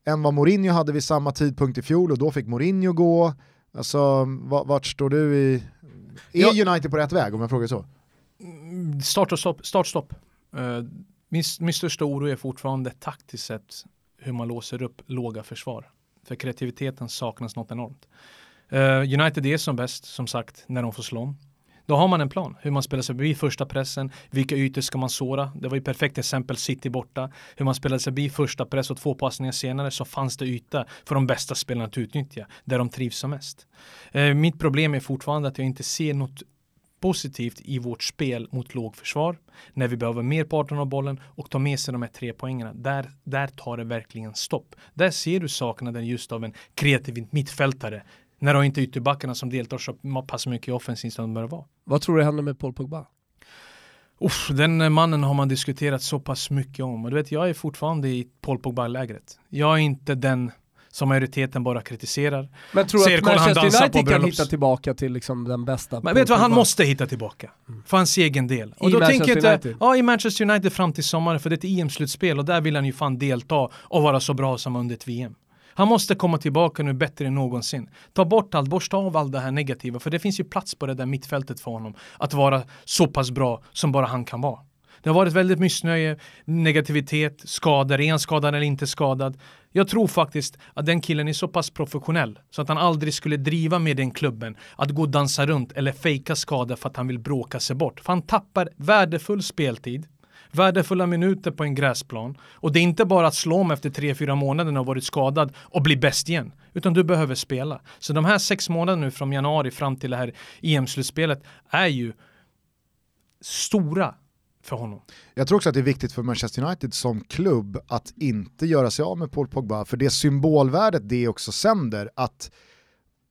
än vad Mourinho hade vid samma tidpunkt i fjol och då fick Mourinho gå. Alltså vart står du i, är United på rätt väg om jag frågar så? Start och stopp. Start, stopp. Eh, min, min största oro är fortfarande taktiskt sett hur man låser upp låga försvar. För kreativiteten saknas något enormt. Eh, United är som bäst, som sagt, när de får slå om. Då har man en plan, hur man spelar sig förbi första pressen, vilka ytor ska man såra. Det var ju perfekt exempel City borta. Hur man spelade sig förbi första press och två passningar senare så fanns det yta för de bästa spelarna att utnyttja, där de trivs som mest. Eh, mitt problem är fortfarande att jag inte ser något positivt i vårt spel mot lågförsvar när vi behöver mer parten av bollen och ta med sig de här tre poängerna. Där, där tar det verkligen stopp. Där ser du saknaden just av en kreativ mittfältare när du inte ytterbackarna som deltar så pass mycket i offensiv som de bör vara. Vad tror du händer med Paul Pogba? Uff, den mannen har man diskuterat så pass mycket om och du vet jag är fortfarande i Paul Pogba-lägret. Jag är inte den som majoriteten bara kritiserar. Men tror du att Manchester United kan hitta tillbaka till liksom den bästa? Men vet du vad, han måste hitta tillbaka. Mm. För hans egen del. Och I då Manchester tänker jag inte, Ja, i Manchester United fram till sommaren, för det är ett EM-slutspel och där vill han ju fan delta och vara så bra som under ett VM. Han måste komma tillbaka nu bättre än någonsin. Ta bort allt, borsta av allt det här negativa, för det finns ju plats på det där mittfältet för honom att vara så pass bra som bara han kan vara. Det har varit väldigt missnöje, negativitet, skador, är han skadad eller inte skadad? Jag tror faktiskt att den killen är så pass professionell så att han aldrig skulle driva med den klubben att gå och dansa runt eller fejka skada för att han vill bråka sig bort. För han tappar värdefull speltid värdefulla minuter på en gräsplan. Och det är inte bara att slå om efter tre fyra månader när du varit skadad och bli bäst igen. Utan du behöver spela. Så de här sex månaderna nu från januari fram till det här EM-slutspelet är ju stora för honom. Jag tror också att det är viktigt för Manchester United som klubb att inte göra sig av med Paul Pogba, för det symbolvärdet det också sänder, att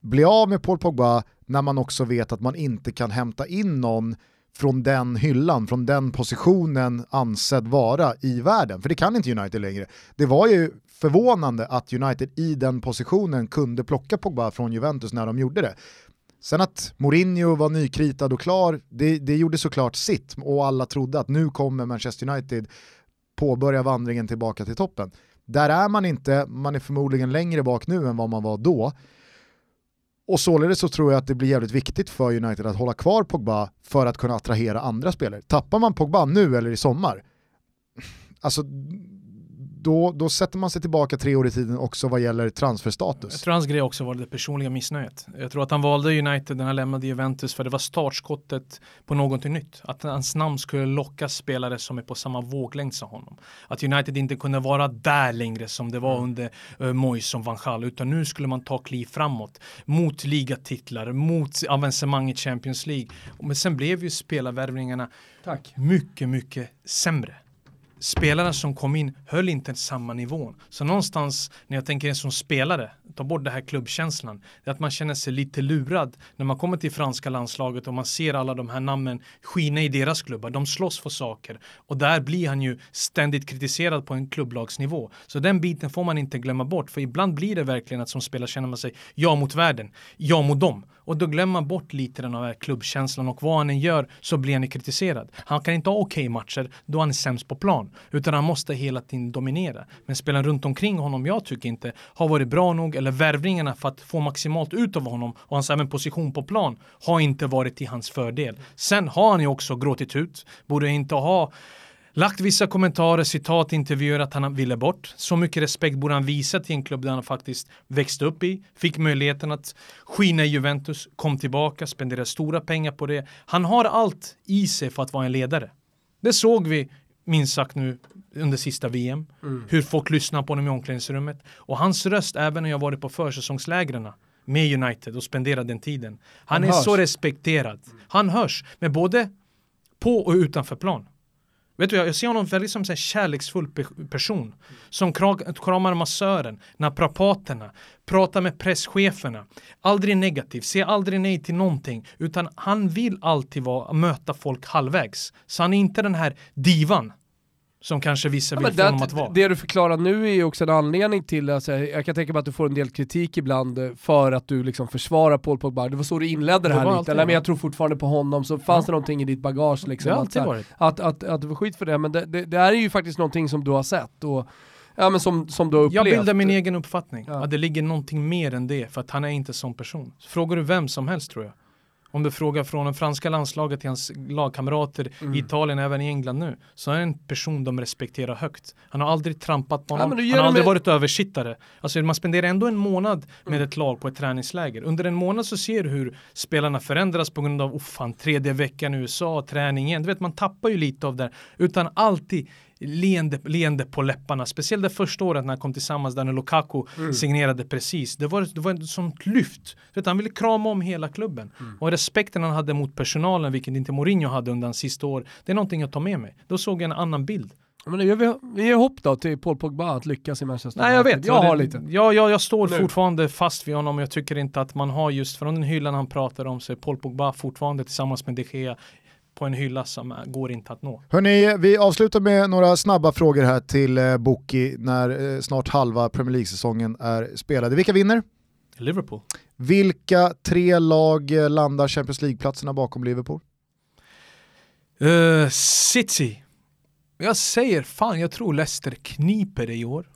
bli av med Paul Pogba när man också vet att man inte kan hämta in någon från den hyllan, från den positionen ansedd vara i världen. För det kan inte United längre. Det var ju förvånande att United i den positionen kunde plocka Pogba från Juventus när de gjorde det. Sen att Mourinho var nykritad och klar, det, det gjorde såklart sitt och alla trodde att nu kommer Manchester United påbörja vandringen tillbaka till toppen. Där är man inte, man är förmodligen längre bak nu än vad man var då. Och således så tror jag att det blir jävligt viktigt för United att hålla kvar Pogba för att kunna attrahera andra spelare. Tappar man Pogba nu eller i sommar, alltså då, då sätter man sig tillbaka tre år i tiden också vad gäller transferstatus. Jag tror hans grej också var det personliga missnöjet. Jag tror att han valde United när han lämnade Juventus för det var startskottet på någonting nytt. Att hans namn skulle locka spelare som är på samma våglängd som honom. Att United inte kunde vara där längre som det var mm. under uh, Moyes som Van Gaal, utan nu skulle man ta kliv framåt mot ligatitlar, mot avancemang i Champions League. Men sen blev ju spelarvärvningarna Tack. mycket, mycket sämre spelarna som kom in höll inte samma nivå. Så någonstans när jag tänker som spelare, ta bort den här klubbkänslan, det är att man känner sig lite lurad när man kommer till franska landslaget och man ser alla de här namnen skina i deras klubbar. De slåss för saker och där blir han ju ständigt kritiserad på en klubblagsnivå. Så den biten får man inte glömma bort, för ibland blir det verkligen att som spelare känner man sig jag mot världen, jag mot dem. Och då glömmer man bort lite den här klubbkänslan och vad han än gör så blir han kritiserad. Han kan inte ha okej okay matcher då han är sämst på plan, utan han måste hela tiden dominera. Men spelaren runt omkring honom, jag tycker inte har varit bra nog eller värvningarna för att få maximalt ut av honom och hans även position på plan har inte varit till hans fördel. Sen har han ju också gråtit ut, borde inte ha Lagt vissa kommentarer, citat, intervjuer att han ville bort. Så mycket respekt borde han visa till en klubb där han faktiskt växte upp i, fick möjligheten att skina i Juventus, kom tillbaka, spenderade stora pengar på det. Han har allt i sig för att vara en ledare. Det såg vi minst sagt nu under sista VM. Mm. Hur folk lyssnar på honom i omklädningsrummet. Och hans röst, även när jag varit på försäsongslägren med United och spenderat den tiden. Han, han är hörs. så respekterad. Han hörs, med både på och utanför plan. Vet du, jag ser honom väldigt som en kärleksfull person. Som kramar massören, naprapaterna, pratar med presscheferna. Aldrig negativ, säger aldrig nej till någonting. Utan han vill alltid vara, möta folk halvvägs. Så han är inte den här divan som kanske vissa vill ja, få honom att vara. Det du förklarar nu är ju också en anledning till, alltså, jag kan tänka mig att du får en del kritik ibland för att du liksom försvarar Paul Pogba. Det var så du inledde det här det lite, Eller, men jag tror fortfarande på honom, så fanns ja. det någonting i ditt bagage liksom. Det har alltid varit. Att, att, att, att du får skit för det, men det, det, det är ju faktiskt någonting som du har sett. Och, Ja men som, som du har upplevt. Jag bildar min egen uppfattning. Ja. Att det ligger någonting mer än det, för att han är inte sån person. Frågar du vem som helst tror jag om du frågar från det franska landslaget till hans lagkamrater mm. i Italien, även i England nu, så är han en person de respekterar högt. Han har aldrig trampat på någon, ja, han har aldrig med... varit översittare. Alltså man spenderar ändå en månad med mm. ett lag på ett träningsläger. Under en månad så ser du hur spelarna förändras på grund av, oh fan, tredje veckan i USA, träningen. Du vet, man tappar ju lite av det. Utan alltid leende, leende på läpparna. Speciellt det första året när han kom tillsammans där när Lukaku mm. signerade precis. Det var, det var ett sånt lyft. Vet, han ville krama om hela klubben. Mm. Och respekten han hade mot personalen, vilket inte Mourinho hade under hans sista år, det är någonting jag tar med mig. Då såg jag en annan bild. Men nu vi, vi ger hopp då till Paul Pogba att lyckas i Manchester Nej jag vet, jag har lite. Ja, jag, jag står nu. fortfarande fast vid honom. Jag tycker inte att man har just från den hyllan han pratar om så är Paul Pogba fortfarande tillsammans med De Gea på en hylla som går inte att nå. Hörni, vi avslutar med några snabba frågor här till eh, Boki när eh, snart halva Premier League-säsongen är spelade. Vilka vinner? Liverpool. Vilka tre lag eh, landar Champions League-platserna bakom Liverpool? Uh, City. Jag säger fan, jag tror Leicester kniper det i år.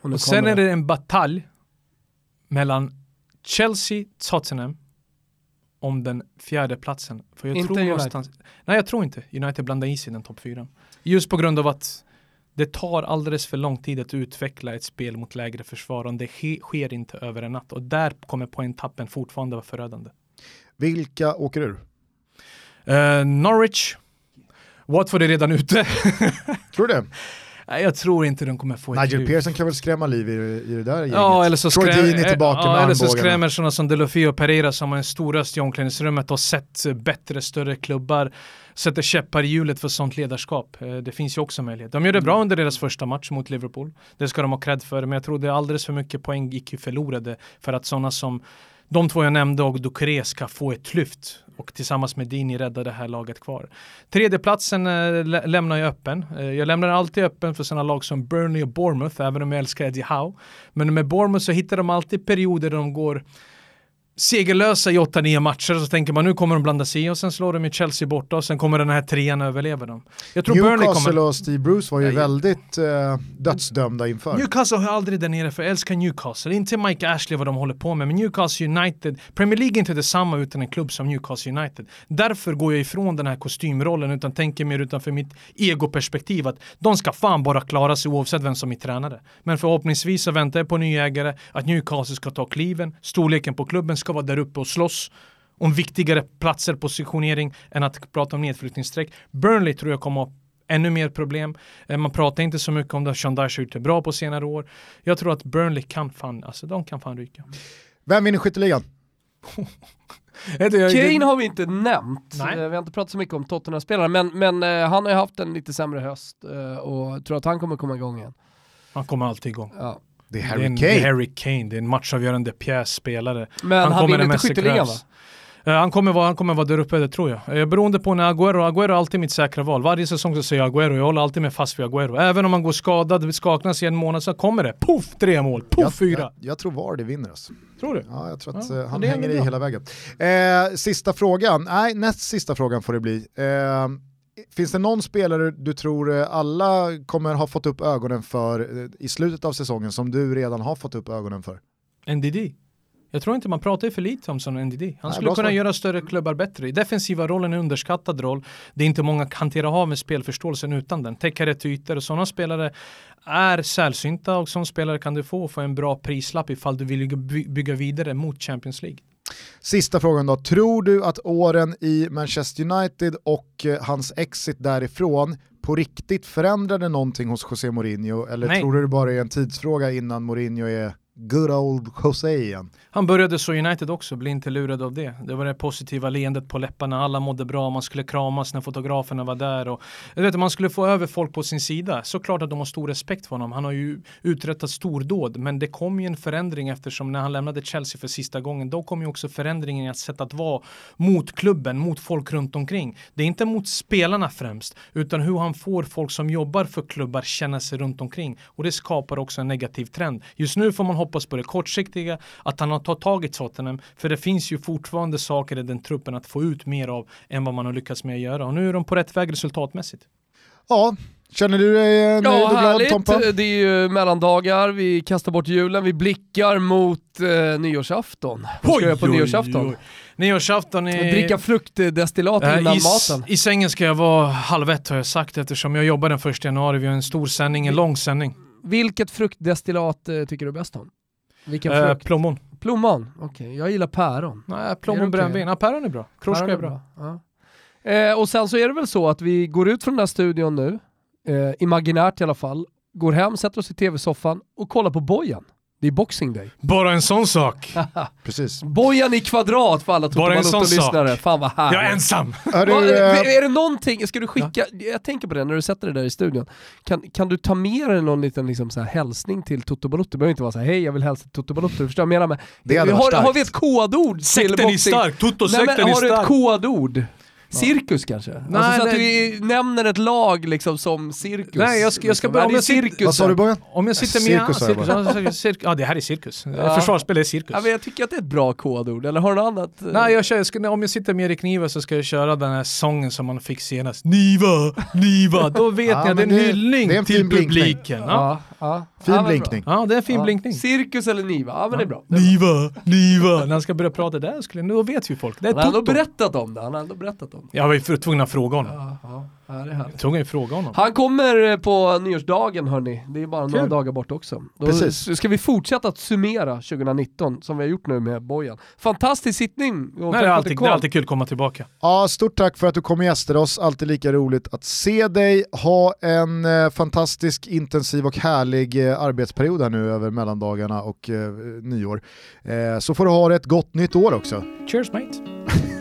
Och, och sen är det en batalj mellan Chelsea, Tottenham om den fjärde platsen. För jag Inte tror någonstans, Nej jag tror inte United blandar i sig den topp fyra. Just på grund av att det tar alldeles för lång tid att utveckla ett spel mot lägre försvar och det ske- sker inte över en natt. Och där kommer poängtappen fortfarande vara förödande. Vilka åker ur? Eh, Norwich, Watford är redan ute. Tror du det? Nej, jag tror inte de kommer få ett Nigel kliv. Pearson kan väl skrämma liv i, i det där gänget? Ja, eller så, skräm, tillbaka ja, med eller så skrämmer sådana som Delofio och Pereira som har en stor röst i omklädningsrummet och sett bättre, större klubbar, sätter käppar i hjulet för sånt ledarskap. Eh, Det finns ju också möjlighet. De gjorde Mm. bra under deras första match mot Liverpool. Det ska de ha cred för, men jag tror det är alldeles för mycket poäng gick ju förlorade för att sådana som de två jag nämnde och Ducré ska få ett lyft och tillsammans med Dini rädda det här laget kvar. Tredjeplatsen eh, lä- lämnar jag öppen. Eh, jag lämnar alltid öppen för sådana lag som Burnley och Bournemouth, även om jag älskar Eddie Howe. Men med Bournemouth så hittar de alltid perioder där de går segerlösa i 8-9 matcher och så tänker man nu kommer de blanda sig i och sen slår de ju Chelsea borta och sen kommer den här trean överleva dem. Jag tror Burnley Newcastle kommer... och Steve Bruce var ju Nej. väldigt eh, dödsdömda inför. Newcastle har aldrig där nere för jag älskar Newcastle. Inte Mike Ashley vad de håller på med, men Newcastle United, Premier League är inte detsamma utan en klubb som Newcastle United. Därför går jag ifrån den här kostymrollen utan tänker mer utanför mitt egoperspektiv att de ska fan bara klara sig oavsett vem som är tränare. Men förhoppningsvis så väntar jag på ny ägare, att Newcastle ska ta kliven, storleken på klubben ska vara där uppe och slåss om viktigare platser, positionering än att prata om nedflyttningsstreck. Burnley tror jag kommer ha ännu mer problem. Eh, Man pratar inte så mycket om det. Sean Dyche har gjort det bra på senare år. Jag tror att Burnley kan fan, alltså de kan fan ryka. Vem vinner skytteligan? Kane har vi inte nämnt, Nej. Eh, vi har inte pratat så mycket om Tottenham-spelare, men, men eh, han har ju haft en lite sämre höst och tror att han kommer komma igång igen. Han kommer alltid igång. Ja. Det är det är Harry en, Kane. Det är Harry Kane, det är en matchavgörande pjässpelare. Men han, kommer vinner inte skytteligan va? Eh, Han kommer, vara, han kommer vara där uppe, det tror jag. Eh, Beroende på när Agüero, Agüero är alltid mitt säkra val. Varje säsong så säger jag Agüero, jag håller alltid med fast vid Agüero. Även om man går skadad, skaknas i en månad så kommer det. Poff, tre mål, poff, fyra. jag, jag tror VAR det vinner alltså. Tror du? Ja, jag tror att Ja, eh, han hänger i hela vägen. Eh, sista frågan, nej näst sista frågan får det bli. Eh, finns det någon spelare du tror eh, alla kommer ha fått upp ögonen för eh, i slutet av säsongen som du redan har fått upp ögonen för? NDD. Jag tror inte man pratar för lite om sån NDD. Han Nej, skulle kunna göra större klubbar bättre. Defensiva rollen är en underskattad roll. Det är inte många kan hantera av med spelförståelsen utan den. Täcka rätt ytor och sådana spelare är sällsynta och som spelare kan du få för en bra prislapp ifall du vill by- bygga vidare mot Champions League. Sista frågan då, tror du att åren i Manchester United och eh, hans exit därifrån på riktigt förändrade någonting hos José Mourinho eller Nej. tror du det bara är en tidsfråga innan Mourinho är good old José igen? Han började så United också, bli inte lurad av det. Det var det positiva leendet på läpparna, alla mådde bra, man skulle kramas när fotograferna var där och jag vet, man skulle få över folk på sin sida. Såklart att de har stor respekt för honom, han har ju uträttat stordåd, men det kom ju en förändring eftersom när han lämnade Chelsea för sista gången, då kom ju också förändringen i att sätt att vara mot klubben, mot folk runt omkring. Det är inte mot spelarna främst, utan hur han får folk som jobbar för klubbar känna sig runt omkring och det skapar också en negativ trend. Just nu får man hoppas på det kortsiktiga, att han har tagit tag i Tottenham, för det finns ju fortfarande saker i den truppen att få ut mer av än vad man har lyckats med att göra och nu är de på rätt väg resultatmässigt. Ja, känner du dig eh, nöjd Ja, och glad härligt. Tompa? Det är ju mellandagar, vi kastar bort julen, vi blickar mot eh, nyårsafton. Vad ska jag göra på nyårsafton? Nyårsafton är... Dricka fruktdestillat Eh, innan i, maten. I sängen ska jag vara halv ett har jag sagt eftersom jag jobbar den första januari. Vi har en stor sändning, en lång sändning. Vilket fruktdestillat eh, tycker du bäst om? Vilken Eh, frukt? plommon. Plommon? Okej, jag gillar päron. Nej, plommon brännvin. Ja, päron är bra. Päron är bra. Ja. Eh, och sen så är det väl så att vi går ut från den här studion nu, eh, imaginärt i alla fall, går hem, sätter oss i tv-soffan och kollar på Bojan. Det är Boxing Day. Bara en sån sak. Precis. Bojan i kvadrat för alla Toto-lyssnare. Fan vad härligt. Jag är ensam. Hörru, Vad- eh, är det någonting, ska du skicka, jag tänker på det när du sätter dig där i studion, kan, kan du ta med dig någon liten liksom så här hälsning till Toto Balotto? Det behöver inte vara så här, hej jag vill hälsa till Toto Balotto, du förstår vad jag menar med? Det Vi har, vi ett kodord till Sekten är stark. Toto-sekten men, är har du ett stark. kodord? Cirkus kanske? alltså så att nej. vi nämner ett lag liksom som cirkus. Nej, jag ska- jag ska liksom. börja- om jag sitter- cirkus. vad sa du Bojan? Om jag sitter med... Cirkus, cirkus, cirkus, cirkus. Ja, det här är cirkus. Ja. Försvarsspel är cirkus. Ja, men jag tycker att det är ett bra kodord, eller har du något annat? Nej, jag kör, jag ska, om jag sitter med Erik Niva så ska jag köra den här sången som man fick senast. Niva, Niva. Då vet Ja, ni att det är en hyllning det är en till fin blinkning. publiken. Ja. Ja. Ja. Fin Ja, blinkning. Ja, det är en fin blinkning. Cirkus eller Niva, ja men det är bra. Niva, Niva. När han ska börja prata där, skulle, då vet ju folk. Det är Han har ändå berättat om det, han har ändå berättat om det. Jag var tvungen att fråga honom. Ja, ja, det är härligt. Tvungen att fråga honom. Han kommer eh, på nyårsdagen hörni, det är bara några Kul. dagar bort också. Då Precis. ska vi fortsätta att summera 2019 som vi har gjort nu med Bojan. Fantastisk sittning! och Nej, det, är alltid, det är alltid kul att komma tillbaka. Ja, stort tack för att du kom och gästade oss, alltid lika roligt att se dig. Ha en eh, fantastisk, intensiv och härlig eh, arbetsperiod här nu över mellandagarna och eh, nyår. Eh, så får du ha ett gott nytt år också. Cheers mate.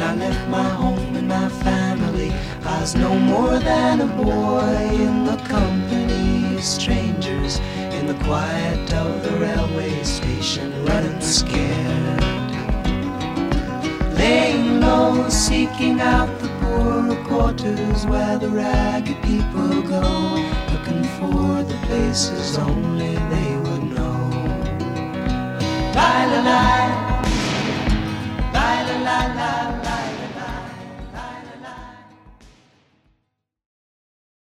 When I left my home and my family, I was no more than a boy in the company of strangers, in the quiet of the railway station, running scared. Laying low, seeking out the poorer quarters where the ragged people go, looking for the places only they would know. La la la la la la la.